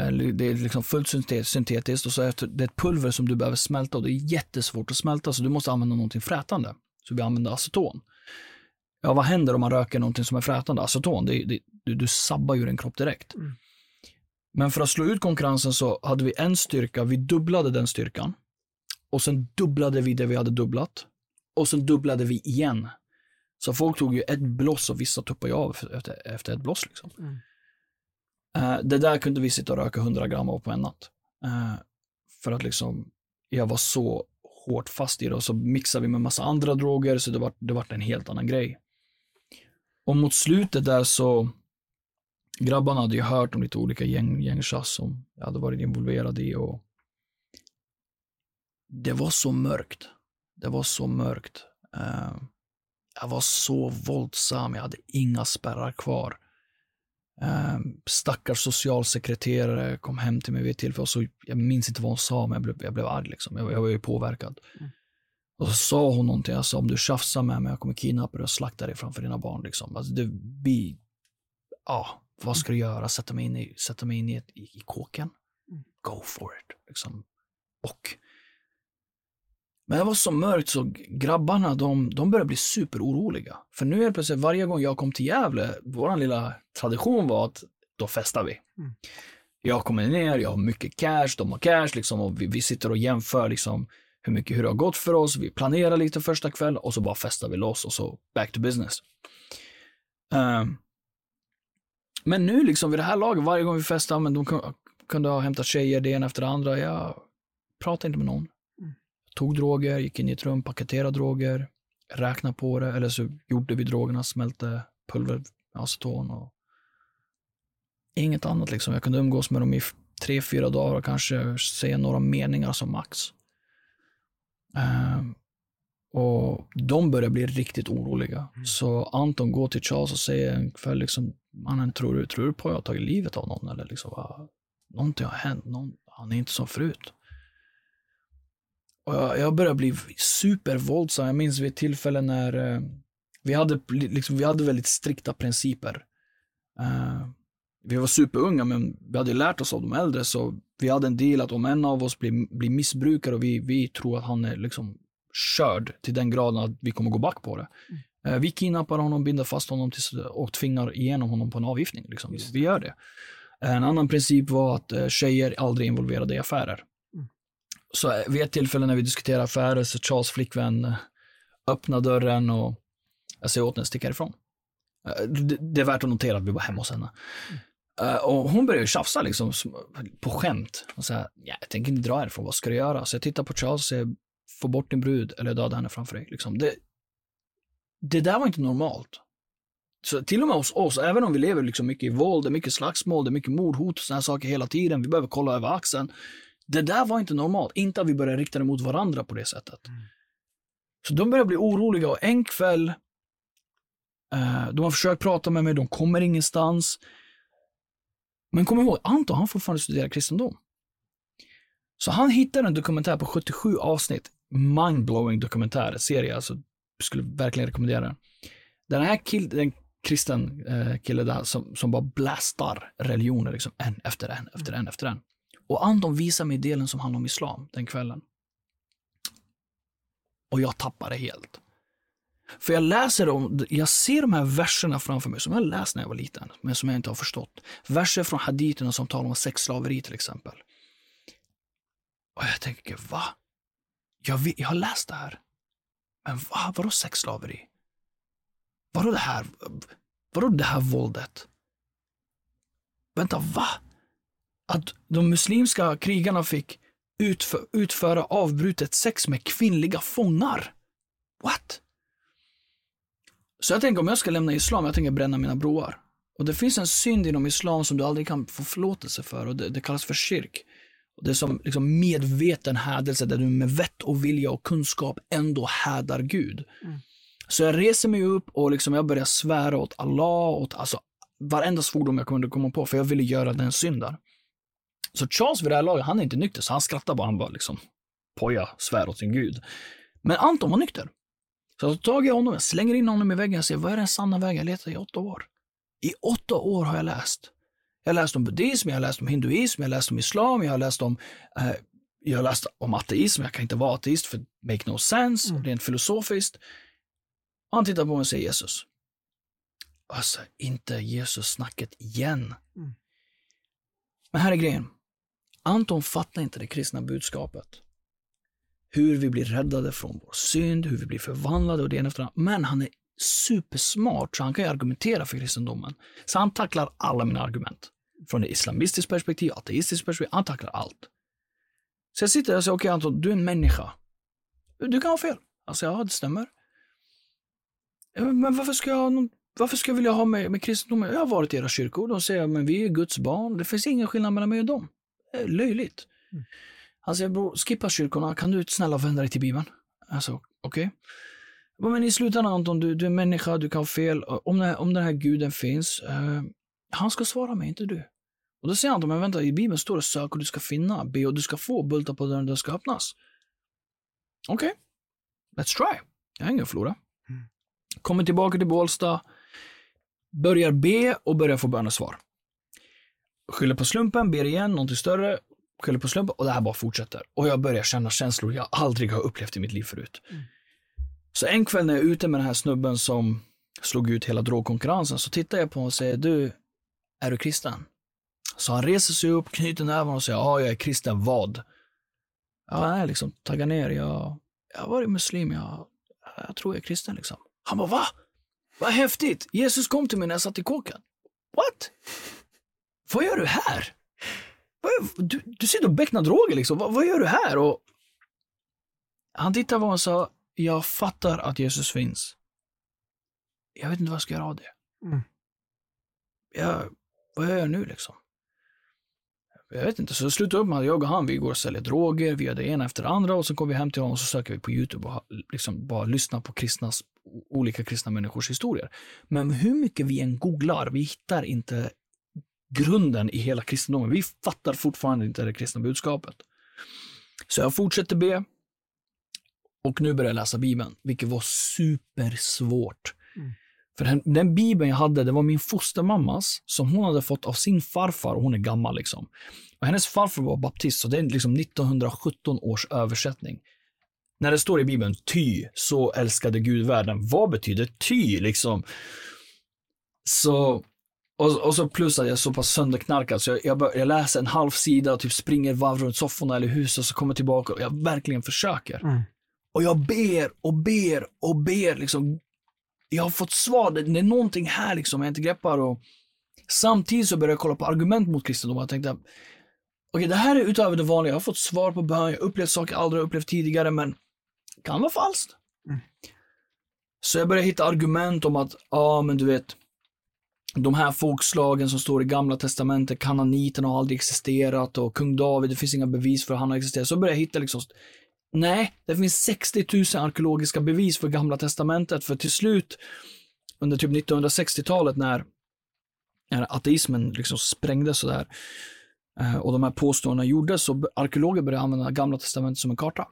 Uh, det är liksom fullt syntetiskt och så är det ett pulver som du behöver smälta och det är jättesvårt att smälta så du måste använda någonting frätande. Så vi använder aceton. Ja, vad händer om man röker någonting som är frätande? Aceton, det, det, du, du sabbar ju din kropp direkt. Mm. Men för att slå ut konkurrensen så hade vi en styrka, vi dubblade den styrkan. Och sen dubblade vi det vi hade dubblat. Och sen dubblade vi igen. Så folk tog ju ett bloss och vissa tuppade ju av efter, efter ett bloss. Liksom. Mm. Uh, det där kunde vi sitta och röka 100 gram av på en natt. Uh, för att liksom, jag var så hårt fast i det och så mixade vi med massa andra droger så det var, det var en helt annan grej. Och mot slutet där så, grabbarna hade ju hört om lite olika gäng, gängtjafs som jag hade varit involverad i och det var så mörkt. Det var så mörkt. Uh, jag var så våldsam, jag hade inga spärrar kvar. Uh, stackars socialsekreterare kom hem till mig vid ett tillfälle så jag minns inte vad hon sa, men jag blev, jag blev arg liksom. Jag, jag var ju påverkad. Mm. Och så sa hon någonting, alltså om du tjafsar med mig, jag kommer kidnappa dig och slakta dig framför dina barn. Liksom. Alltså, det blir, ja, vad ska du göra? Sätta mig in i, sätta mig in i, ett, i, i kåken? Mm. Go for it. Liksom. Och men det var så mörkt så grabbarna de, de började bli superoroliga. För nu är plötsligt varje gång jag kom till Gävle, vår lilla tradition var att då festar vi. Mm. Jag kommer ner, jag har mycket cash, de har cash liksom och vi, vi sitter och jämför liksom hur mycket, hur det har gått för oss. Vi planerar lite första kvällen och så bara festar vi loss och så back to business. Um, men nu liksom vid det här laget, varje gång vi festar, men de kunde ha hämtat tjejer det ena efter det andra. Jag pratade inte med någon. Mm. Tog droger, gick in i ett rum, paketerade droger, räknade på det, eller så gjorde vi drogerna, smälte pulver, aceton och inget annat liksom. Jag kunde umgås med dem i tre, fyra dagar och kanske säga några meningar som max. Uh, och de börjar bli riktigt oroliga. Mm. Så Anton går till Charles och säger en kväll liksom, mannen tror du, tror du på att jag har tagit livet av någon eller liksom, va? någonting har hänt, någon, han är inte som förut. Och jag, jag började bli supervåldsam. Jag minns vid ett tillfälle när eh, vi, hade, liksom, vi hade väldigt strikta principer. Eh, vi var superunga men vi hade lärt oss av de äldre så vi hade en deal att om en av oss blir, blir missbrukare och vi, vi tror att han är liksom körd till den graden att vi kommer gå back på det. Mm. Eh, vi kidnappar honom, binder fast honom tills, och tvingar igenom honom på en avgiftning. Liksom. Vi gör det. En annan princip var att eh, tjejer aldrig är involverade i affärer. Mm. Så eh, vid ett tillfälle när vi diskuterar affärer så Charles flickvän öppnar dörren och jag säger åt henne att sticka ifrån. Det, det är värt att notera att vi var hemma hos henne. Mm. Uh, och hon börjar ju tjafsa liksom på skämt. Och ja, jag tänker inte dra härifrån, vad ska du göra? Så jag tittar på Charles och säger, få bort din brud eller döda henne framför dig. Liksom. Det, det där var inte normalt. Så till och med hos oss, även om vi lever liksom mycket i våld, det är mycket slagsmål, det är mycket mordhot och sådana saker hela tiden, vi behöver kolla över axeln. Det där var inte normalt, inte att vi började rikta det mot varandra på det sättet. Mm. Så de börjar bli oroliga och en kväll, uh, de har försökt prata med mig, de kommer ingenstans. Men kom ihåg, Anton han fortfarande studerar kristendom. Så han hittade en dokumentär på 77 avsnitt, mindblowing dokumentär, serie, alltså skulle verkligen rekommendera den. Den här killen, en kristen eh, kille där som, som bara blastar religioner liksom en efter en, efter en, efter en. Och Anton visar mig delen som handlar om islam den kvällen. Och jag tappar det helt. För jag läser om, jag ser de här verserna framför mig som jag läst när jag var liten, men som jag inte har förstått. Verser från haditerna som talar om sexslaveri till exempel. Och jag tänker, va? Jag, vet, jag har läst det här. Men va? Vadå sexslaveri? Vadå det här? Vadå det här våldet? Vänta, va? Att de muslimska krigarna fick utför, utföra avbrutet sex med kvinnliga fångar? What? Så jag tänker om jag ska lämna islam, jag tänker bränna mina broar. Och det finns en synd inom islam som du aldrig kan få förlåtelse för och det, det kallas för kyrk. Det är som liksom medveten hädelse där du med vett och vilja och kunskap ändå hädar Gud. Mm. Så jag reser mig upp och liksom jag börjar svära åt Allah, åt alltså, varenda svordom jag kunde komma på, för jag ville göra den synden. Så Charles vid det här laget, han är inte nykter, så han skrattar bara, han bara liksom, poja, svär åt sin gud. Men Anton var nykter. Så jag tar tag i honom, jag slänger in honom i väggen och säger, vad är den sanna vägen? Jag letar i åtta år. I åtta år har jag läst. Jag har läst om buddhism, jag har läst om hinduism, jag har läst om islam, jag har läst om, eh, jag har läst om ateism, jag kan inte vara ateist för make no sense, mm. rent filosofiskt. Och han tittar på mig och säger Jesus. Alltså, inte Jesus-snacket igen. Mm. Men här är grejen. Anton fattar inte det kristna budskapet hur vi blir räddade från vår synd, hur vi blir förvandlade och det ena efter det Men han är supersmart så han kan ju argumentera för kristendomen. Så han tacklar alla mina argument. Från ett islamistiskt perspektiv, ateistiskt perspektiv, han tacklar allt. Så jag sitter där och säger, okej okay, Anton, du är en människa. Du kan ha fel. Alltså ja, det stämmer. Men varför ska jag någon varför ska jag vilja ha med, med kristendomen? Jag har varit i era kyrkor, de säger men vi är Guds barn, det finns ingen skillnad mellan mig och dem. Det är löjligt. Mm. Han säger, bror, skippa kyrkorna, kan du snälla vända dig till Bibeln? Alltså, okej. Okay. Men i slutändan Anton, du, du är människa, du kan ha fel. Om, den, om den här guden finns, uh, han ska svara mig, inte du. Och då säger han, men vänta, i Bibeln står det sök och du ska finna, be och du ska få, bulta på dörren den ska öppnas. Okej, okay. let's try. Jag har inget att förlora. Mm. Kommer tillbaka till Bålsta, börjar be och börjar få bönesvar. Skyller på slumpen, ber igen, någonting större, skyller på slumpen och det här bara fortsätter. Och jag börjar känna känslor jag aldrig har upplevt i mitt liv förut. Mm. Så en kväll när jag är ute med den här snubben som slog ut hela drogkonkurrensen så tittar jag på honom och säger, du, är du kristen? Så han reser sig upp, knyter näven och säger, ja, jag är kristen, vad? Ja, nej, liksom, taggar ner, jag, jag har varit muslim, jag, jag tror jag är kristen liksom. Han bara, va? Vad häftigt! Jesus kom till mig när jag satt i kåken. What? Vad gör du här? Du, du sitter och becknar droger liksom. Vad, vad, gör du här? Och han tittade på mig och sa, jag fattar att Jesus finns. Jag vet inte vad jag ska göra av det. Mm. Jag, vad gör jag nu liksom? Jag vet inte, så jag slutade upp med att jag och han, vi går och säljer droger, vi gör det ena efter det andra och så kommer vi hem till honom och så söker vi på YouTube och liksom bara lyssnar på kristnas, olika kristna människors historier. Men hur mycket vi än googlar, vi hittar inte grunden i hela kristendomen. Vi fattar fortfarande inte det kristna budskapet. Så jag fortsätter be och nu börjar jag läsa Bibeln, vilket var supersvårt. Mm. För den, den bibeln jag hade, det var min fostermammas som hon hade fått av sin farfar och hon är gammal liksom. Och hennes farfar var baptist, så det är liksom 1917 års översättning. När det står i bibeln ty, så älskade Gud världen. Vad betyder ty liksom? Så, och, och så plus att jag är så pass sönderknarkad så jag, jag, bör, jag läser en halv sida typ springer varv runt sofforna eller huset och så kommer tillbaka och jag verkligen försöker. Mm. Och jag ber och ber och ber liksom jag har fått svar, det, det är någonting här liksom jag inte greppar och samtidigt så började jag kolla på argument mot kristendom och jag tänkte okej okay, det här är utöver det vanliga, jag har fått svar på bön, jag har upplevt saker jag aldrig upplevt tidigare men kan vara falskt. Mm. Så jag började hitta argument om att, ja men du vet, de här folkslagen som står i gamla testamentet, kananiterna har aldrig existerat och kung David, det finns inga bevis för att han har existerat. Så började jag hitta liksom Nej, det finns 60 000 arkeologiska bevis för Gamla Testamentet, för till slut under typ 1960-talet när, när ateismen liksom sprängdes sådär eh, och de här påståendena gjordes, så arkeologer började använda Gamla Testamentet som en karta.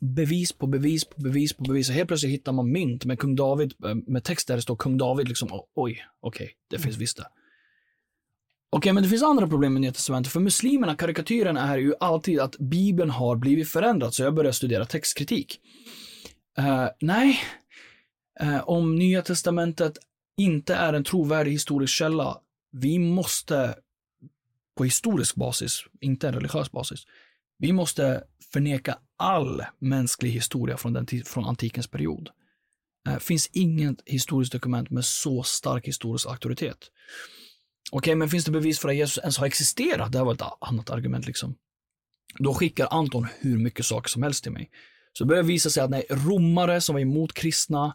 Bevis på bevis på bevis på bevis. Och helt plötsligt hittar man mynt med kung David, eh, med text där det står kung David, liksom, oj, okej, okay, det finns visst det. Okej, men det finns andra problem med Nya Testamentet. För muslimerna, karikatyren är ju alltid att Bibeln har blivit förändrad, så jag börjar studera textkritik. Uh, nej, uh, om Nya Testamentet inte är en trovärdig historisk källa, vi måste på historisk basis, inte en religiös basis, vi måste förneka all mänsklig historia från, den, från antikens period. Det uh, finns inget historiskt dokument med så stark historisk auktoritet. Okej, men finns det bevis för att Jesus ens har existerat? Det här var ett annat argument liksom. Då skickar Anton hur mycket saker som helst till mig. Så det börjar visa sig att nej, romare som var emot kristna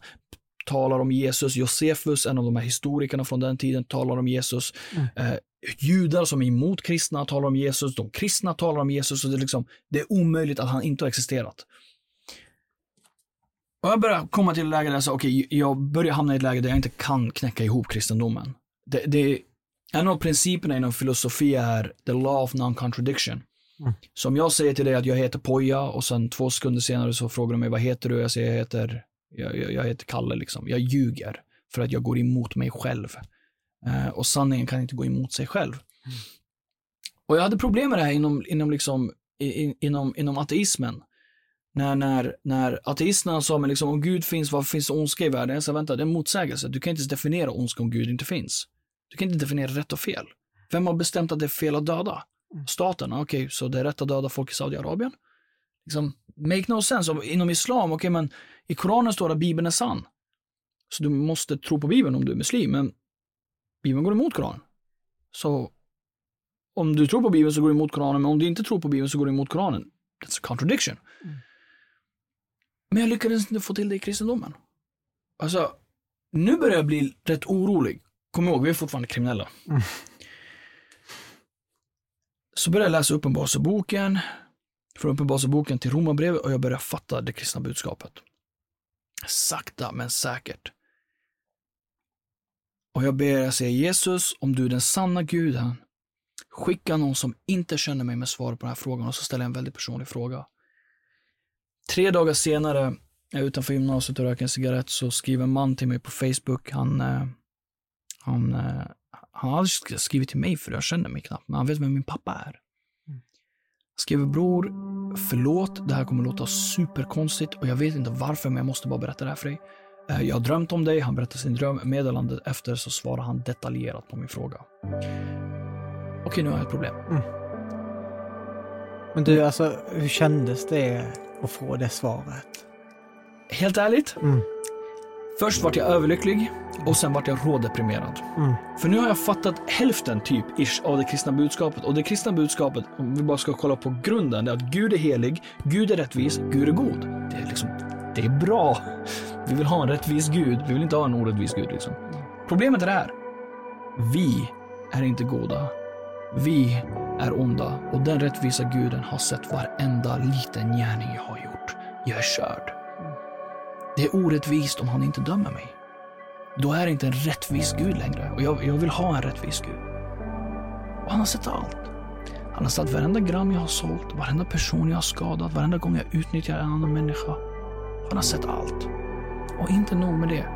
talar om Jesus. Josefus, en av de här historikerna från den tiden, talar om Jesus. Mm. Eh, judar som är emot kristna talar om Jesus. De kristna talar om Jesus. Och det, är liksom, det är omöjligt att han inte har existerat. Och jag börjar komma till ett läge där jag, okay, jag börjar hamna i ett läge där jag inte kan knäcka ihop kristendomen. Det, det, en av principerna inom filosofi är the law of non-contradiction. Mm. Så om jag säger till dig att jag heter Poja och sen två sekunder senare så frågar du mig vad heter du? Jag säger jag heter, jag, jag, jag heter Kalle liksom. Jag ljuger för att jag går emot mig själv. Uh, och sanningen kan inte gå emot sig själv. Mm. Och jag hade problem med det här inom, inom, liksom, in, inom, inom ateismen. När, när, när ateisterna sa, men liksom, om Gud finns, varför finns det ondska i världen? Jag sa, vänta, det är en motsägelse. Du kan inte definiera ondska om Gud inte finns. Du kan inte definiera rätt och fel. Vem har bestämt att det är fel att döda? Mm. Staten, okej, okay, så det är rätt att döda folk i Saudiarabien? Liksom, make no sense. Inom islam, okej, okay, men i Koranen står det att Bibeln är sann. Så du måste tro på Bibeln om du är muslim, men Bibeln går emot Koranen. Så om du tror på Bibeln så går du emot Koranen, men om du inte tror på Bibeln så går du emot Koranen. That's a contradiction. Mm. Men jag lyckades inte få till det i kristendomen. Alltså, nu börjar jag bli rätt orolig. Kom ihåg, vi är fortfarande kriminella. Mm. Så börjar jag läsa Uppenbarelseboken, från Uppenbarelseboken till Romarbrevet och jag börjar fatta det kristna budskapet. Sakta men säkert. Och jag ber jag säga Jesus, om du är den sanna guden, skicka någon som inte känner mig med svar på den här frågan och så ställer jag en väldigt personlig fråga. Tre dagar senare, utanför gymnasiet och röker en cigarett, så skriver en man till mig på Facebook. Han, eh, han, eh, han har aldrig skrivit till mig för jag känner mig knappt, men han vet vem min pappa är. Han skriver bror, förlåt, det här kommer låta superkonstigt och jag vet inte varför, men jag måste bara berätta det här för dig. Eh, Jag har drömt om dig, han berättar sin dröm. Meddelandet efter så svarar han detaljerat på min fråga. Okej, nu har jag ett problem. Men du, alltså hur kändes det att få det svaret? Helt ärligt, Mm. Först vart jag överlycklig och sen vart jag rådeprimerad. Mm. För nu har jag fattat hälften typ ish av det kristna budskapet. Och det kristna budskapet, om vi bara ska kolla på grunden, det är att Gud är helig, Gud är rättvis, Gud är god. Det är liksom, det är bra. Vi vill ha en rättvis Gud, vi vill inte ha en orättvis Gud liksom. Problemet är det här. Vi är inte goda. Vi är onda och den rättvisa guden har sett varenda liten gärning jag har gjort. Jag är körd. Det är orättvist om han inte dömer mig. Då är det inte en rättvis Gud längre och jag, jag vill ha en rättvis Gud. Och han har sett allt. Han har sett varenda gram jag har sålt, varenda person jag har skadat, varenda gång jag utnyttjar en annan människa. Han har sett allt. Och inte nog med det.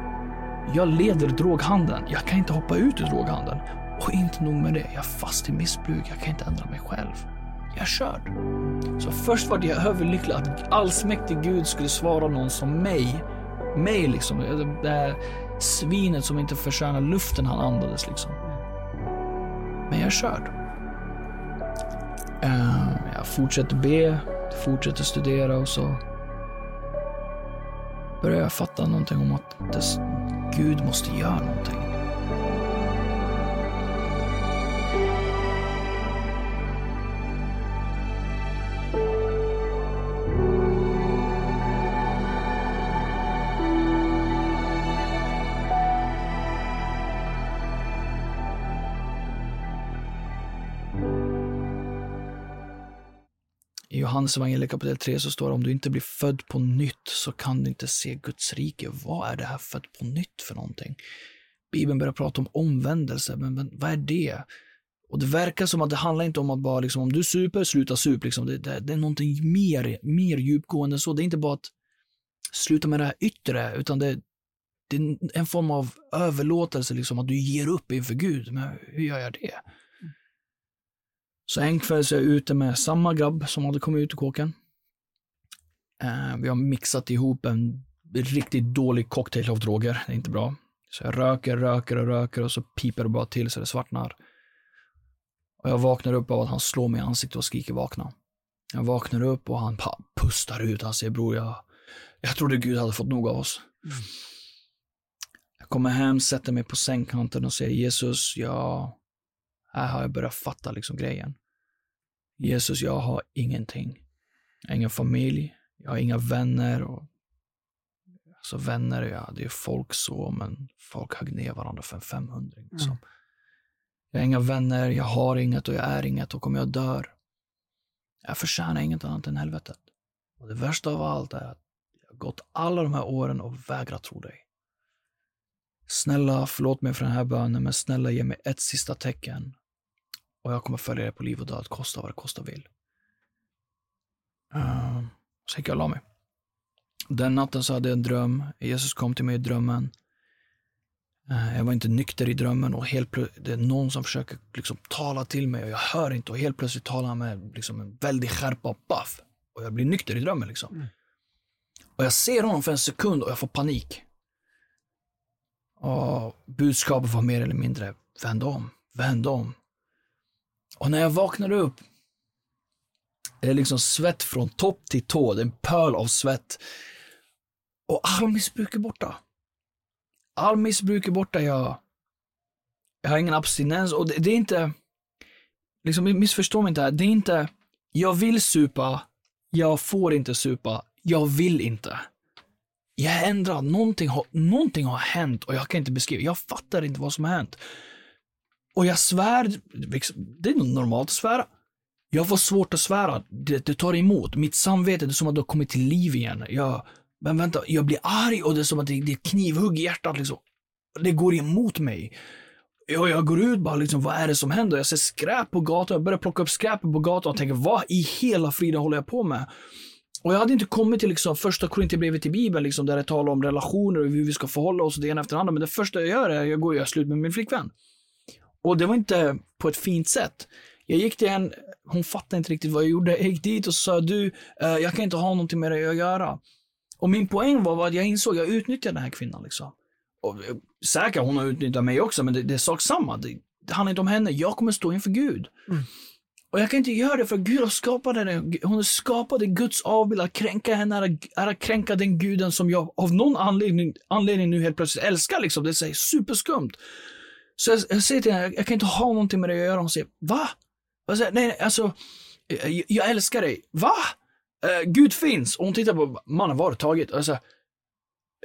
Jag leder droghandeln. Jag kan inte hoppa ut ur droghandeln. Och inte nog med det. Jag är fast i missbruk. Jag kan inte ändra mig själv. Jag är körd. Så först var jag överlycklig att allsmäktig Gud skulle svara någon som mig. Mig liksom. Det där svinet som inte förtjänar luften han andades liksom. Men jag är körd. Ehm, jag fortsätter be, fortsätter studera och så börjar jag fatta någonting om att Gud måste göra någonting. Johannes evangeliet kapitel 3 så står det om du inte blir född på nytt så kan du inte se Guds rike. Vad är det här född på nytt för någonting? Bibeln börjar prata om omvändelse, men, men vad är det? Och det verkar som att det handlar inte om att bara liksom, om du super, sluta sup. Liksom. Det, det, det är någonting mer, mer djupgående än så. Det är inte bara att sluta med det här yttre, utan det, det är en form av överlåtelse, liksom, att du ger upp inför Gud. Men hur gör jag det? Så en kväll så är jag ute med samma grabb som hade kommit ut ur kåken. Eh, vi har mixat ihop en riktigt dålig cocktail av droger. Det är inte bra. Så jag röker, röker och röker och så piper det bara till så det svartnar. Och jag vaknar upp av att han slår mig i ansiktet och skriker vakna. Jag vaknar upp och han pustar ut. Han säger bror, jag, jag trodde Gud hade fått nog av oss. Jag kommer hem, sätter mig på sängkanten och säger Jesus, jag, här har jag börjat fatta liksom grejen. Jesus, jag har ingenting. Jag har ingen familj, jag har inga vänner. Och, alltså vänner, ja, det är folk så, men folk högg ner varandra för en 500. Liksom. Mm. Jag har inga vänner, jag har inget och jag är inget och om jag dör, jag förtjänar inget annat än helvetet. Och det värsta av allt är att jag har gått alla de här åren och vägrat tro dig. Snälla, förlåt mig för den här bönen, men snälla ge mig ett sista tecken och jag kommer följa dig på liv och död, kosta vad det kosta vill. Uh, så gick jag och la mig. Den natten så hade jag en dröm. Jesus kom till mig i drömmen. Eh, jag var inte nykter i drömmen och helt plötsligt, det är någon som försöker liksom tala till mig och jag hör inte och helt plötsligt talar han med liksom en väldig skärpa och baff. Och jag blir nykter i drömmen liksom. Mm. Och jag ser honom för en sekund och jag får panik. Och budskapet var mer eller mindre, vänd om, vänd om. Och när jag vaknade upp, det är liksom svett från topp till tå, det är en pöl av svett. Och all missbruk är borta. All missbruk är borta, jag, jag har ingen abstinens och det, det är inte, liksom missförstå mig inte här, det är inte, jag vill supa, jag får inte supa, jag vill inte. jag är ändrad, någonting har, någonting har hänt och jag kan inte beskriva, jag fattar inte vad som har hänt. Och jag svär, liksom, det är nog normalt att svära. Jag får svårt att svära, det, det tar emot. Mitt samvete, det är som att det har kommit till liv igen. Jag, men vänta, jag blir arg och det är som att det, det är knivhugg i hjärtat liksom. Det går emot mig. Och jag går ut bara liksom, vad är det som händer? Jag ser skräp på gatan, jag börjar plocka upp skräpet på gatan och tänker, vad i hela friden håller jag på med? Och jag hade inte kommit till liksom första Korinthierbrevet i Bibeln, liksom, där det talar om relationer och hur vi ska förhålla oss det ena efter det andra. Men det första jag gör är att jag går och gör slut med min flickvän. Och det var inte på ett fint sätt. Jag gick till en, hon fattade inte riktigt vad jag gjorde. Jag gick dit och sa, du, eh, jag kan inte ha någonting med dig att göra. Och min poäng var att jag insåg, att jag utnyttjar den här kvinnan liksom. Och, eh, säkert hon har utnyttjat mig också, men det, det är sak samma. Det, det handlar inte om henne. Jag kommer stå inför Gud. Mm. Och jag kan inte göra det för Gud skapat henne. Hon skapat Guds avbild. Att kränka henne är, är att kränka den guden som jag av någon anledning, anledning nu helt plötsligt älskar. Liksom. Det är superskumt. Så jag, jag säger till henne, jag kan inte ha någonting med det att göra. Hon säger, va? Jag säger, nej, alltså, jag, jag älskar dig. Va? Uh, Gud finns. Och hon tittar på, mannen, du tagit? Och jag säger,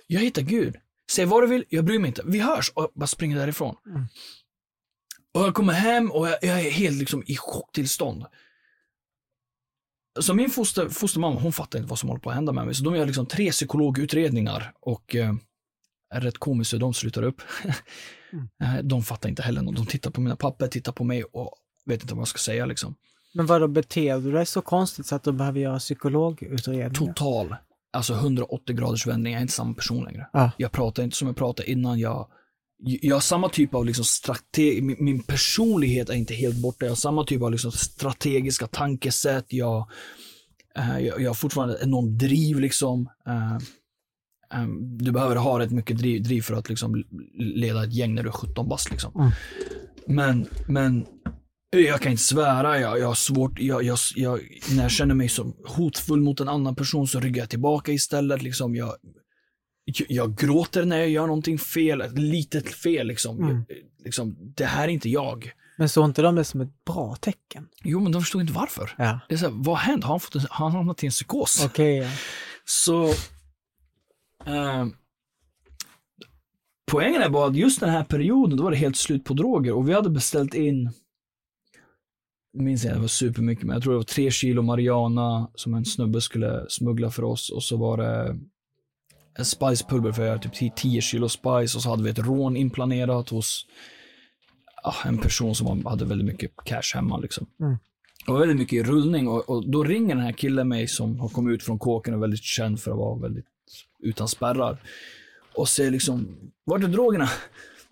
jag hittar Gud. Säg vad du vill, jag bryr mig inte. Vi hörs. Och jag bara springer därifrån. Mm. Och jag kommer hem och jag, jag är helt liksom i chocktillstånd. Så min foster, fostermamma, hon fattar inte vad som håller på att hända med mig. Så de gör liksom tre psykologutredningar och eh, är rätt komiskt hur de slutar upp. *laughs* mm. Eh, de fattar inte heller något. De tittar på mina papper, tittar på mig och vet inte vad jag ska säga liksom. Men vadå, beter du dig så konstigt så att de behöver göra psykologutredningar? Total. Alltså 180 graders vändning, jag är inte samma person längre. Ah. Jag pratar inte som jag pratade innan. Jag, jag har samma typ av liksom strategi, min, min, personlighet är inte helt borta. Jag har samma typ av liksom strategiska tankesätt. Jag, uh, jag, jag har fortfarande enormt driv liksom. Um, du behöver ha rätt mycket driv, driv, för att liksom leda ett gäng när du är 17 bast liksom. Mm. Men, men jag kan inte svära, jag, jag har svårt, jag, jag, jag, när jag känner mig som hotfull mot en annan person så ryggar jag tillbaka istället. Liksom. Jag, jag gråter när jag gör någonting fel, ett litet fel liksom. Mm. liksom det här är inte jag. Men såg inte de det som ett bra tecken? Jo, men de förstod inte varför. Ja. Det är så här, vad har hänt? Har han, fått en, har han hamnat i en psykos? Okay, ja. Så... Eh, poängen är bara att just den här perioden, då var det helt slut på droger och vi hade beställt in minns jag, det var supermycket, men jag tror det var tre kilo marijuana som en snubbe skulle smuggla för oss och så var det en spicepulver för jag typ 10 kilo spice och så hade vi ett rån inplanerat hos en person som hade väldigt mycket cash hemma liksom. Mm. Det var väldigt mycket i rullning och, och, då ringer den här killen mig som har kommit ut från kåken och är väldigt känd för att vara väldigt utan spärrar. Och säger liksom, vart är drogerna?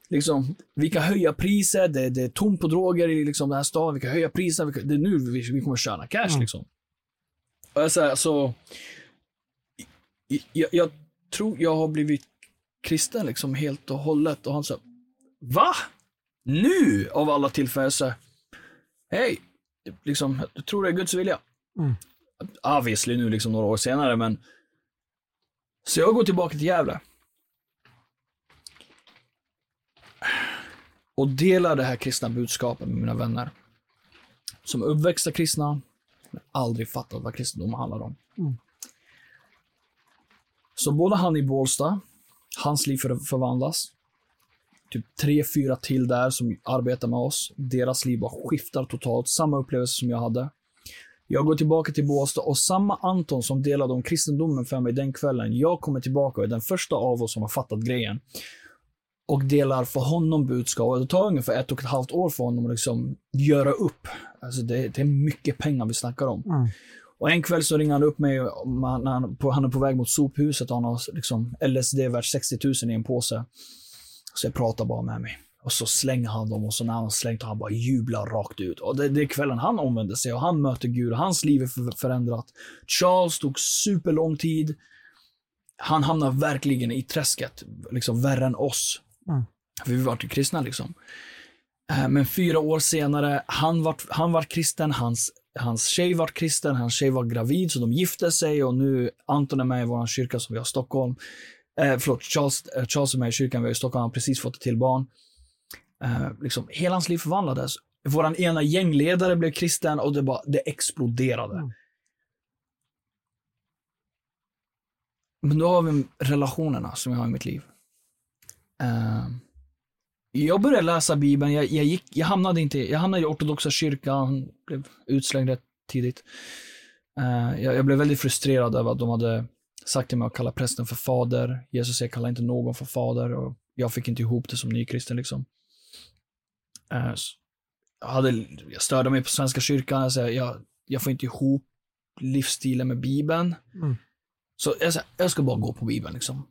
Liksom, vi kan höja priset, det, det är tomt på droger i liksom, den här staden, vi kan höja priset, det är nu vi, vi kommer tjäna cash mm. liksom. Och jag säger så, jag, jag, tror jag har blivit kristen liksom helt och hållet och han sa, va? Nu av alla tillfällen så, hej, liksom, jag tror det är Guds vilja. Mm. Obviously nu liksom några år senare men, så jag går tillbaka till Gävle. och delar det här kristna budskapet med mina vänner. Som uppväxta kristna, men aldrig fattat vad kristendom handlar om. Mm. Så både han i Bålsta, hans liv förvandlas. Typ tre, fyra till där som arbetar med oss. Deras liv bara skiftar totalt. Samma upplevelse som jag hade. Jag går tillbaka till Bålsta och samma Anton som delade om kristendomen för mig den kvällen. Jag kommer tillbaka och är den första av oss som har fattat grejen och delar för honom budskap. Det tar ungefär ett och ett halvt år för honom att liksom göra upp. Alltså det, det är mycket pengar vi snackar om. Mm. Och en kväll så ringer han upp mig när han, på, han är på väg mot sophuset och han har liksom LSD värt 60 000 i en påse. Så jag pratar bara med mig. Och så slänger han dem och så när han slängt han bara jublar rakt ut. Och det, det är kvällen han omvänder sig och han möter Gud och hans liv är förändrat. Charles tog superlång tid. Han hamnar verkligen i träsket, liksom värre än oss. Mm. För vi var kristna liksom. Eh, men fyra år senare, han var han vart kristen, hans, hans tjej var kristen, hans tjej var gravid, så de gifte sig och nu Anton är med i vår kyrka som vi har i Stockholm. Eh, förlåt, Charles, eh, Charles är med i kyrkan vi har i Stockholm, han har precis fått ett till barn. Eh, liksom, hela hans liv förvandlades. Vår ena gängledare blev kristen och det, bara, det exploderade. Mm. Men då har vi relationerna som jag har i mitt liv. Uh, jag började läsa Bibeln, jag, jag, gick, jag, hamnade inte, jag hamnade i ortodoxa kyrkan, blev utslängd rätt tidigt. Uh, jag, jag, blev väldigt frustrerad över att de hade sagt till mig att kalla prästen för fader. Jesus säger kalla inte någon för fader och jag fick inte ihop det som nykristen liksom. Jag, hade, jag störde mig på Svenska kyrkan, alltså jag, jag får inte ihop livsstilen med Bibeln. Mm. Så jag, jag ska bara gå på Bibeln liksom.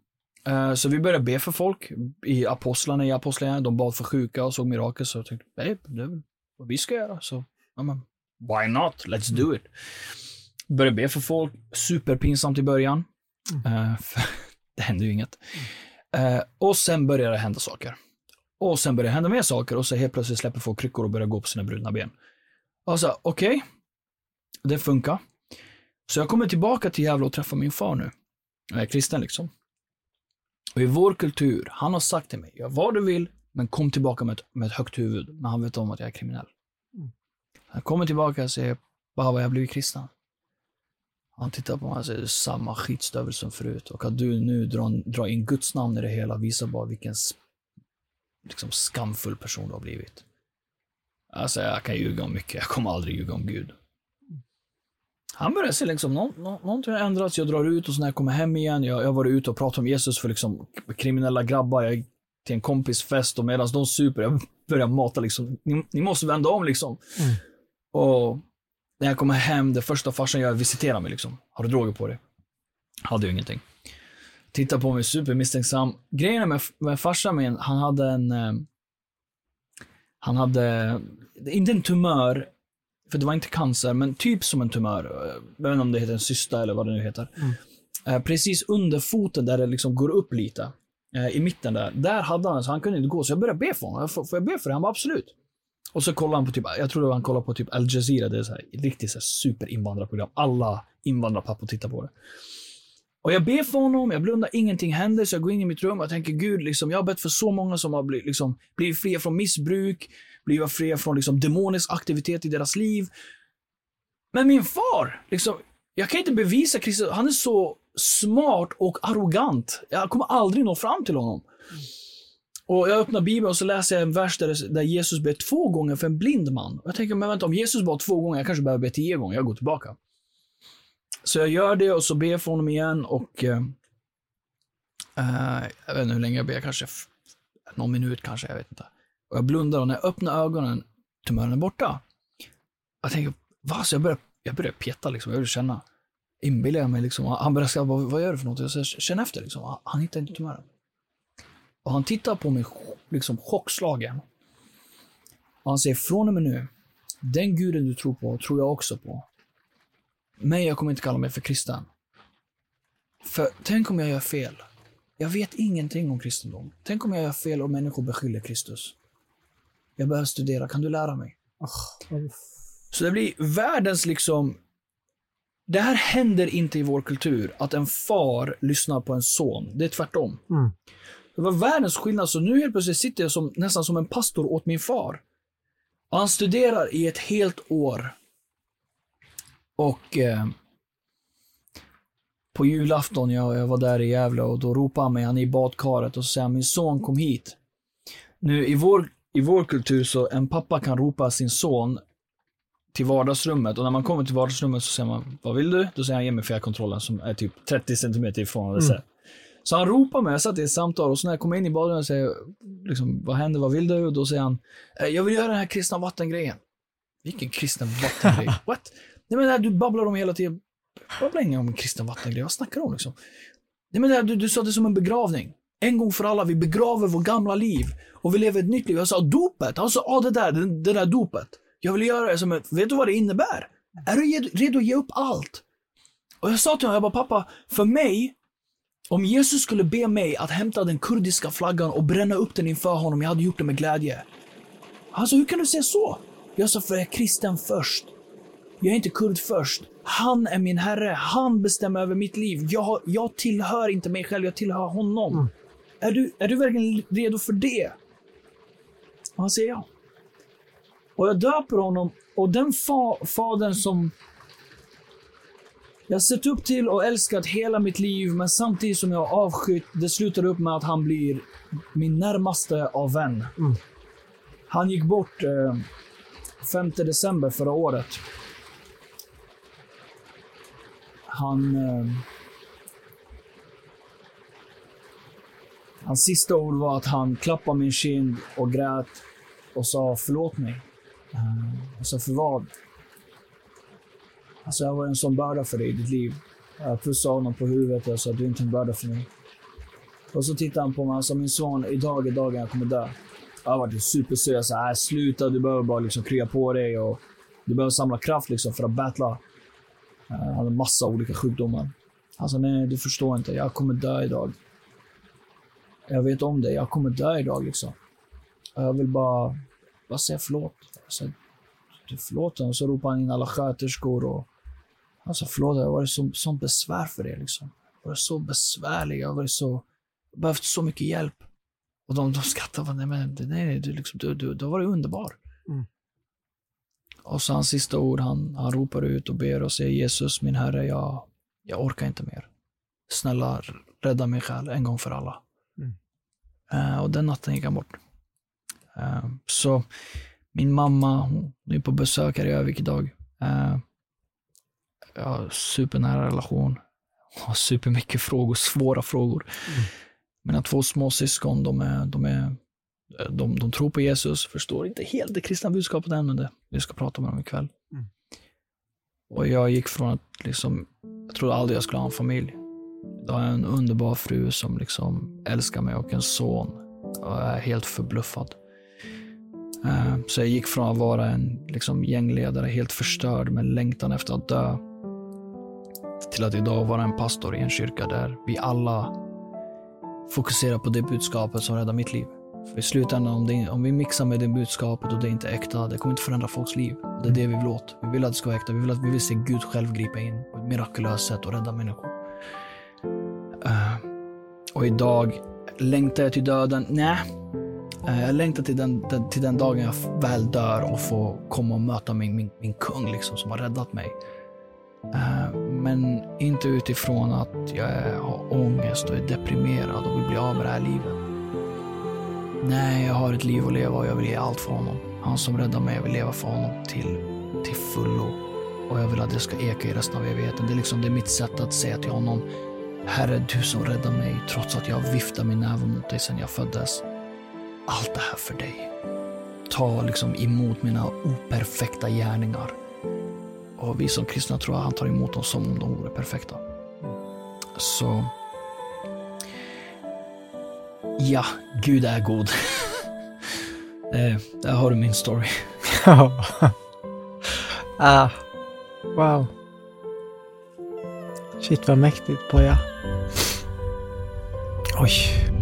Uh, så vi började be för folk i apostlarna, i apostlarna, de bad för sjuka och såg mirakel. Så jag tänkte, nej, det är väl vad vi ska göra. Så, ja, men, why not? Let's do mm. it. Började be för folk, superpinsamt i början. Mm. *laughs* Uh, det hände ju inget. Och sen började det hända saker. Och sen började det hända mer saker och så helt plötsligt släpper folk kryckor och börjar gå på sina brudna ben. Och så, okej, okay, det funkar. Så jag kommer tillbaka till Gävle och träffar min far nu. Jag är kristen liksom. Och i vår kultur, han har sagt till mig, gör vad du vill, men kom tillbaka med ett, med ett högt huvud. Men han vet om att jag är kriminell. Mm. Han kommer tillbaka och säger, Baba, jag har blivit kristen. Han tittar på mig och säger, samma skitstövel som förut. Och att du nu drar, drar in Guds namn i det hela visar bara vilken liksom, skamfull person du har blivit. Alltså, jag kan ljuga om mycket, jag kommer aldrig ljuga om Gud. Han börjar se liksom, nå, nå, någonting har ändrats, jag drar ut och så när jag kommer hem igen, jag, har varit ute och pratat om Jesus för liksom kriminella grabbar, jag till en kompis fest och medan de super, jag börjar mata liksom, ni, ni måste vända om liksom. Mm. Och när jag kommer hem, det första farsan gör är att visitera mig liksom. Har du droger på dig? Hade ju ingenting. Tittar på mig supermisstänksam. Grejen med, med farsan min, han hade en, eh, han hade, inte en tumör, för det var inte cancer, men typ som en tumör. Jag vet inte om det heter en cysta eller vad det nu heter. Mm. Eh, precis under foten där det liksom går upp lite. Eh, I mitten där. Där hade han så han kunde inte gå. Så jag började be för honom. Får, jag be för det? Han bara absolut. Och så kollade han på typ, jag tror han kollade på typ Al Jazeera. Det är så här, riktigt så här superinvandrarprogram. Alla invandrarpappor tittar på det. Och jag ber för honom, jag blundar, ingenting händer, så jag går in i mitt rum och tänker Gud, liksom, jag har bett för så många som har blivit, liksom, blivit fria från missbruk, blivit fria från liksom, demonisk aktivitet i deras liv. Men min far, liksom, jag kan inte bevisa Kristus, han är så smart och arrogant. Jag kommer aldrig nå fram till honom. Och Jag öppnar Bibeln och så läser jag en vers där, där Jesus ber två gånger för en blind man. Och jag tänker, men vänta, om Jesus bad två gånger, jag kanske behöver be tio gånger, jag går tillbaka. Så jag gör det och så ber jag för honom igen och eh, eh jag vet inte hur länge jag ber, kanske någon minut kanske, jag vet inte. Och jag blundar och när jag öppnar ögonen, tumören är borta. Jag tänker, va? Så jag börjar, jag börjar peta liksom, jag vill känna. Inbillar jag mig liksom. Han börjar skratta. vad, vad gör du för något? Jag säger, känn efter liksom. Han hittar inte tumören. Och han tittar på mig liksom chockslagen. Och han säger, från och med nu, den guden du tror på, tror jag också på. Men jag kommer inte kalla mig för kristen. För tänk om jag gör fel. Jag vet ingenting om kristendom. Tänk om jag gör fel och människor beskyller Kristus. Jag behöver studera, kan du lära mig? Oh. Så det blir världens liksom... Det här händer inte i vår kultur, att en far lyssnar på en son. Det är tvärtom. Mm. Det var världens skillnad, så nu helt plötsligt sitter jag som, nästan som en pastor åt min far. Och han studerar i ett helt år. Och eh, på julafton, jag, jag var där i Gävle och då ropade han mig, han är i badkaret och så säger han, min son kom hit. Nu i vår, i vår kultur så en pappa kan ropa sin son till vardagsrummet och när man kommer till vardagsrummet så säger man, vad vill du? Då säger han, ge mig fjärrkontrollen som är typ 30 cm ifrån. Mm. Så han ropar mig, jag satt i ett samtal och så när jag kommer in i badrummet och säger, liksom, vad händer, vad vill du? Och då säger han, eh, jag vill göra den här kristna vattengrejen. Vilken kristen vattengrej? *laughs* What? Nej men det här, du babblar om hela tiden. Babbla inga om kristen vattengrej, vad snackar du om liksom? Nej men det här, du, du sa det som en begravning. En gång för alla, vi begraver vårt gamla liv och vi lever ett nytt liv. Jag sa dopet, han sa, ja det där, det, det där dopet. Jag vill göra det som ett, vet du vad det innebär? Är du redo att ge upp allt? Och jag sa till honom, jag bara, pappa, för mig om Jesus skulle be mig att hämta den kurdiska flaggan och bränna upp den inför honom, jag hade gjort det med glädje. Han sa, hur kan du säga så? Jag sa, för jag är kristen först. Jag är inte kurd först. Han är min herre. Han bestämmer över mitt liv. Jag, jag tillhör inte mig själv, jag tillhör honom. Mm. Är, du, är du verkligen redo för det? Och han säger ja. Och jag döper honom och den fa, fadern som Jag har sett upp till och älskat hela mitt liv, men samtidigt som jag har avskytt, det slutar upp med att han blir min närmaste av vän. Mm. Han gick bort eh, 5 december förra året. Han... Eh, hans sista ord var att han klappade min kind och grät och sa förlåt mig. Eh, och sa för vad? Alltså jag var en sån börda för dig i ditt liv. Jag pussade honom på huvudet och sa du är inte en börda för mig. Och så tittade han på mig och sa min son, idag är dagen jag kommer dö. Jag var typ supersur. Jag sa, äh, sluta, du behöver bara liksom krya på dig och du behöver samla kraft liksom för att battla. Han hade massa olika sjukdomar. Han sa, nej du förstår inte, jag kommer dö idag. Jag vet om det, jag kommer dö idag liksom. Jag vill bara, bara säga förlåt. Jag sa, du förlåt honom. Så ropade han in alla sköterskor och han sa förlåt, jag har varit så, sånt besvär för er. liksom. Jag har varit så besvärlig, jag har varit så, behövt så mycket hjälp. Och de, de skrattade. Nej, men, nej, nej du, liksom, du, du, du har varit underbar. Mm. Och så hans sista ord, han, han ropar ut och ber och säger Jesus, min Herre, jag, jag orkar inte mer. Snälla, rädda min själ en gång för alla. Mm. Uh, och den natten gick han bort. Uh, så min mamma, hon är på besök här i Övik idag. Uh, jag har supernära relation. Har supermycket frågor, svåra frågor. Mm. Mina två småsyskon, de, är, de, är, de, de tror på Jesus, förstår inte helt det kristna budskapet än, men det, vi ska prata med dem ikväll. Mm. Och jag gick från att liksom, jag trodde aldrig jag skulle ha en familj. Jag har en underbar fru som liksom älskar mig och en son. Och jag är helt förbluffad. Uh, så jag gick från att vara en liksom, gängledare, helt förstörd med längtan efter att dö, till att idag vara en pastor i en kyrka där vi alla fokusera på det budskapet som räddar mitt liv. För i slutändan, om, det, om vi mixar med det budskapet och det är inte är äkta, det kommer inte förändra folks liv. Det är det vi vill åt. Vi vill att det ska vara äkta. Vi vill, att, vi vill se Gud själv gripa in på ett mirakulöst sätt och rädda människor. Uh, och idag, längtar jag till döden? Nej. Uh, jag längtar till den, den, till den dagen jag väl dör och får komma och möta min, min, min kung liksom, som har räddat mig. Uh, men inte utifrån att jag har ångest och är deprimerad och vill bli av med det här livet. Nej, jag har ett liv att leva och jag vill ge allt för honom. Han som räddar mig, jag vill leva för honom till, till fullo. Och jag vill att det ska eka i resten av evigheten. Det är liksom det är mitt sätt att säga till honom, Herre, du som räddar mig trots att jag viftar min näve mot dig sedan jag föddes. Allt det här för dig. Ta liksom emot mina operfekta gärningar och vi som kristna tror att han tar emot dem som om de vore perfekta. Så Ja, Gud är god. *laughs* eh, där har du min story. *laughs* ah, wow. Shit vad mäktigt Poja. Oj.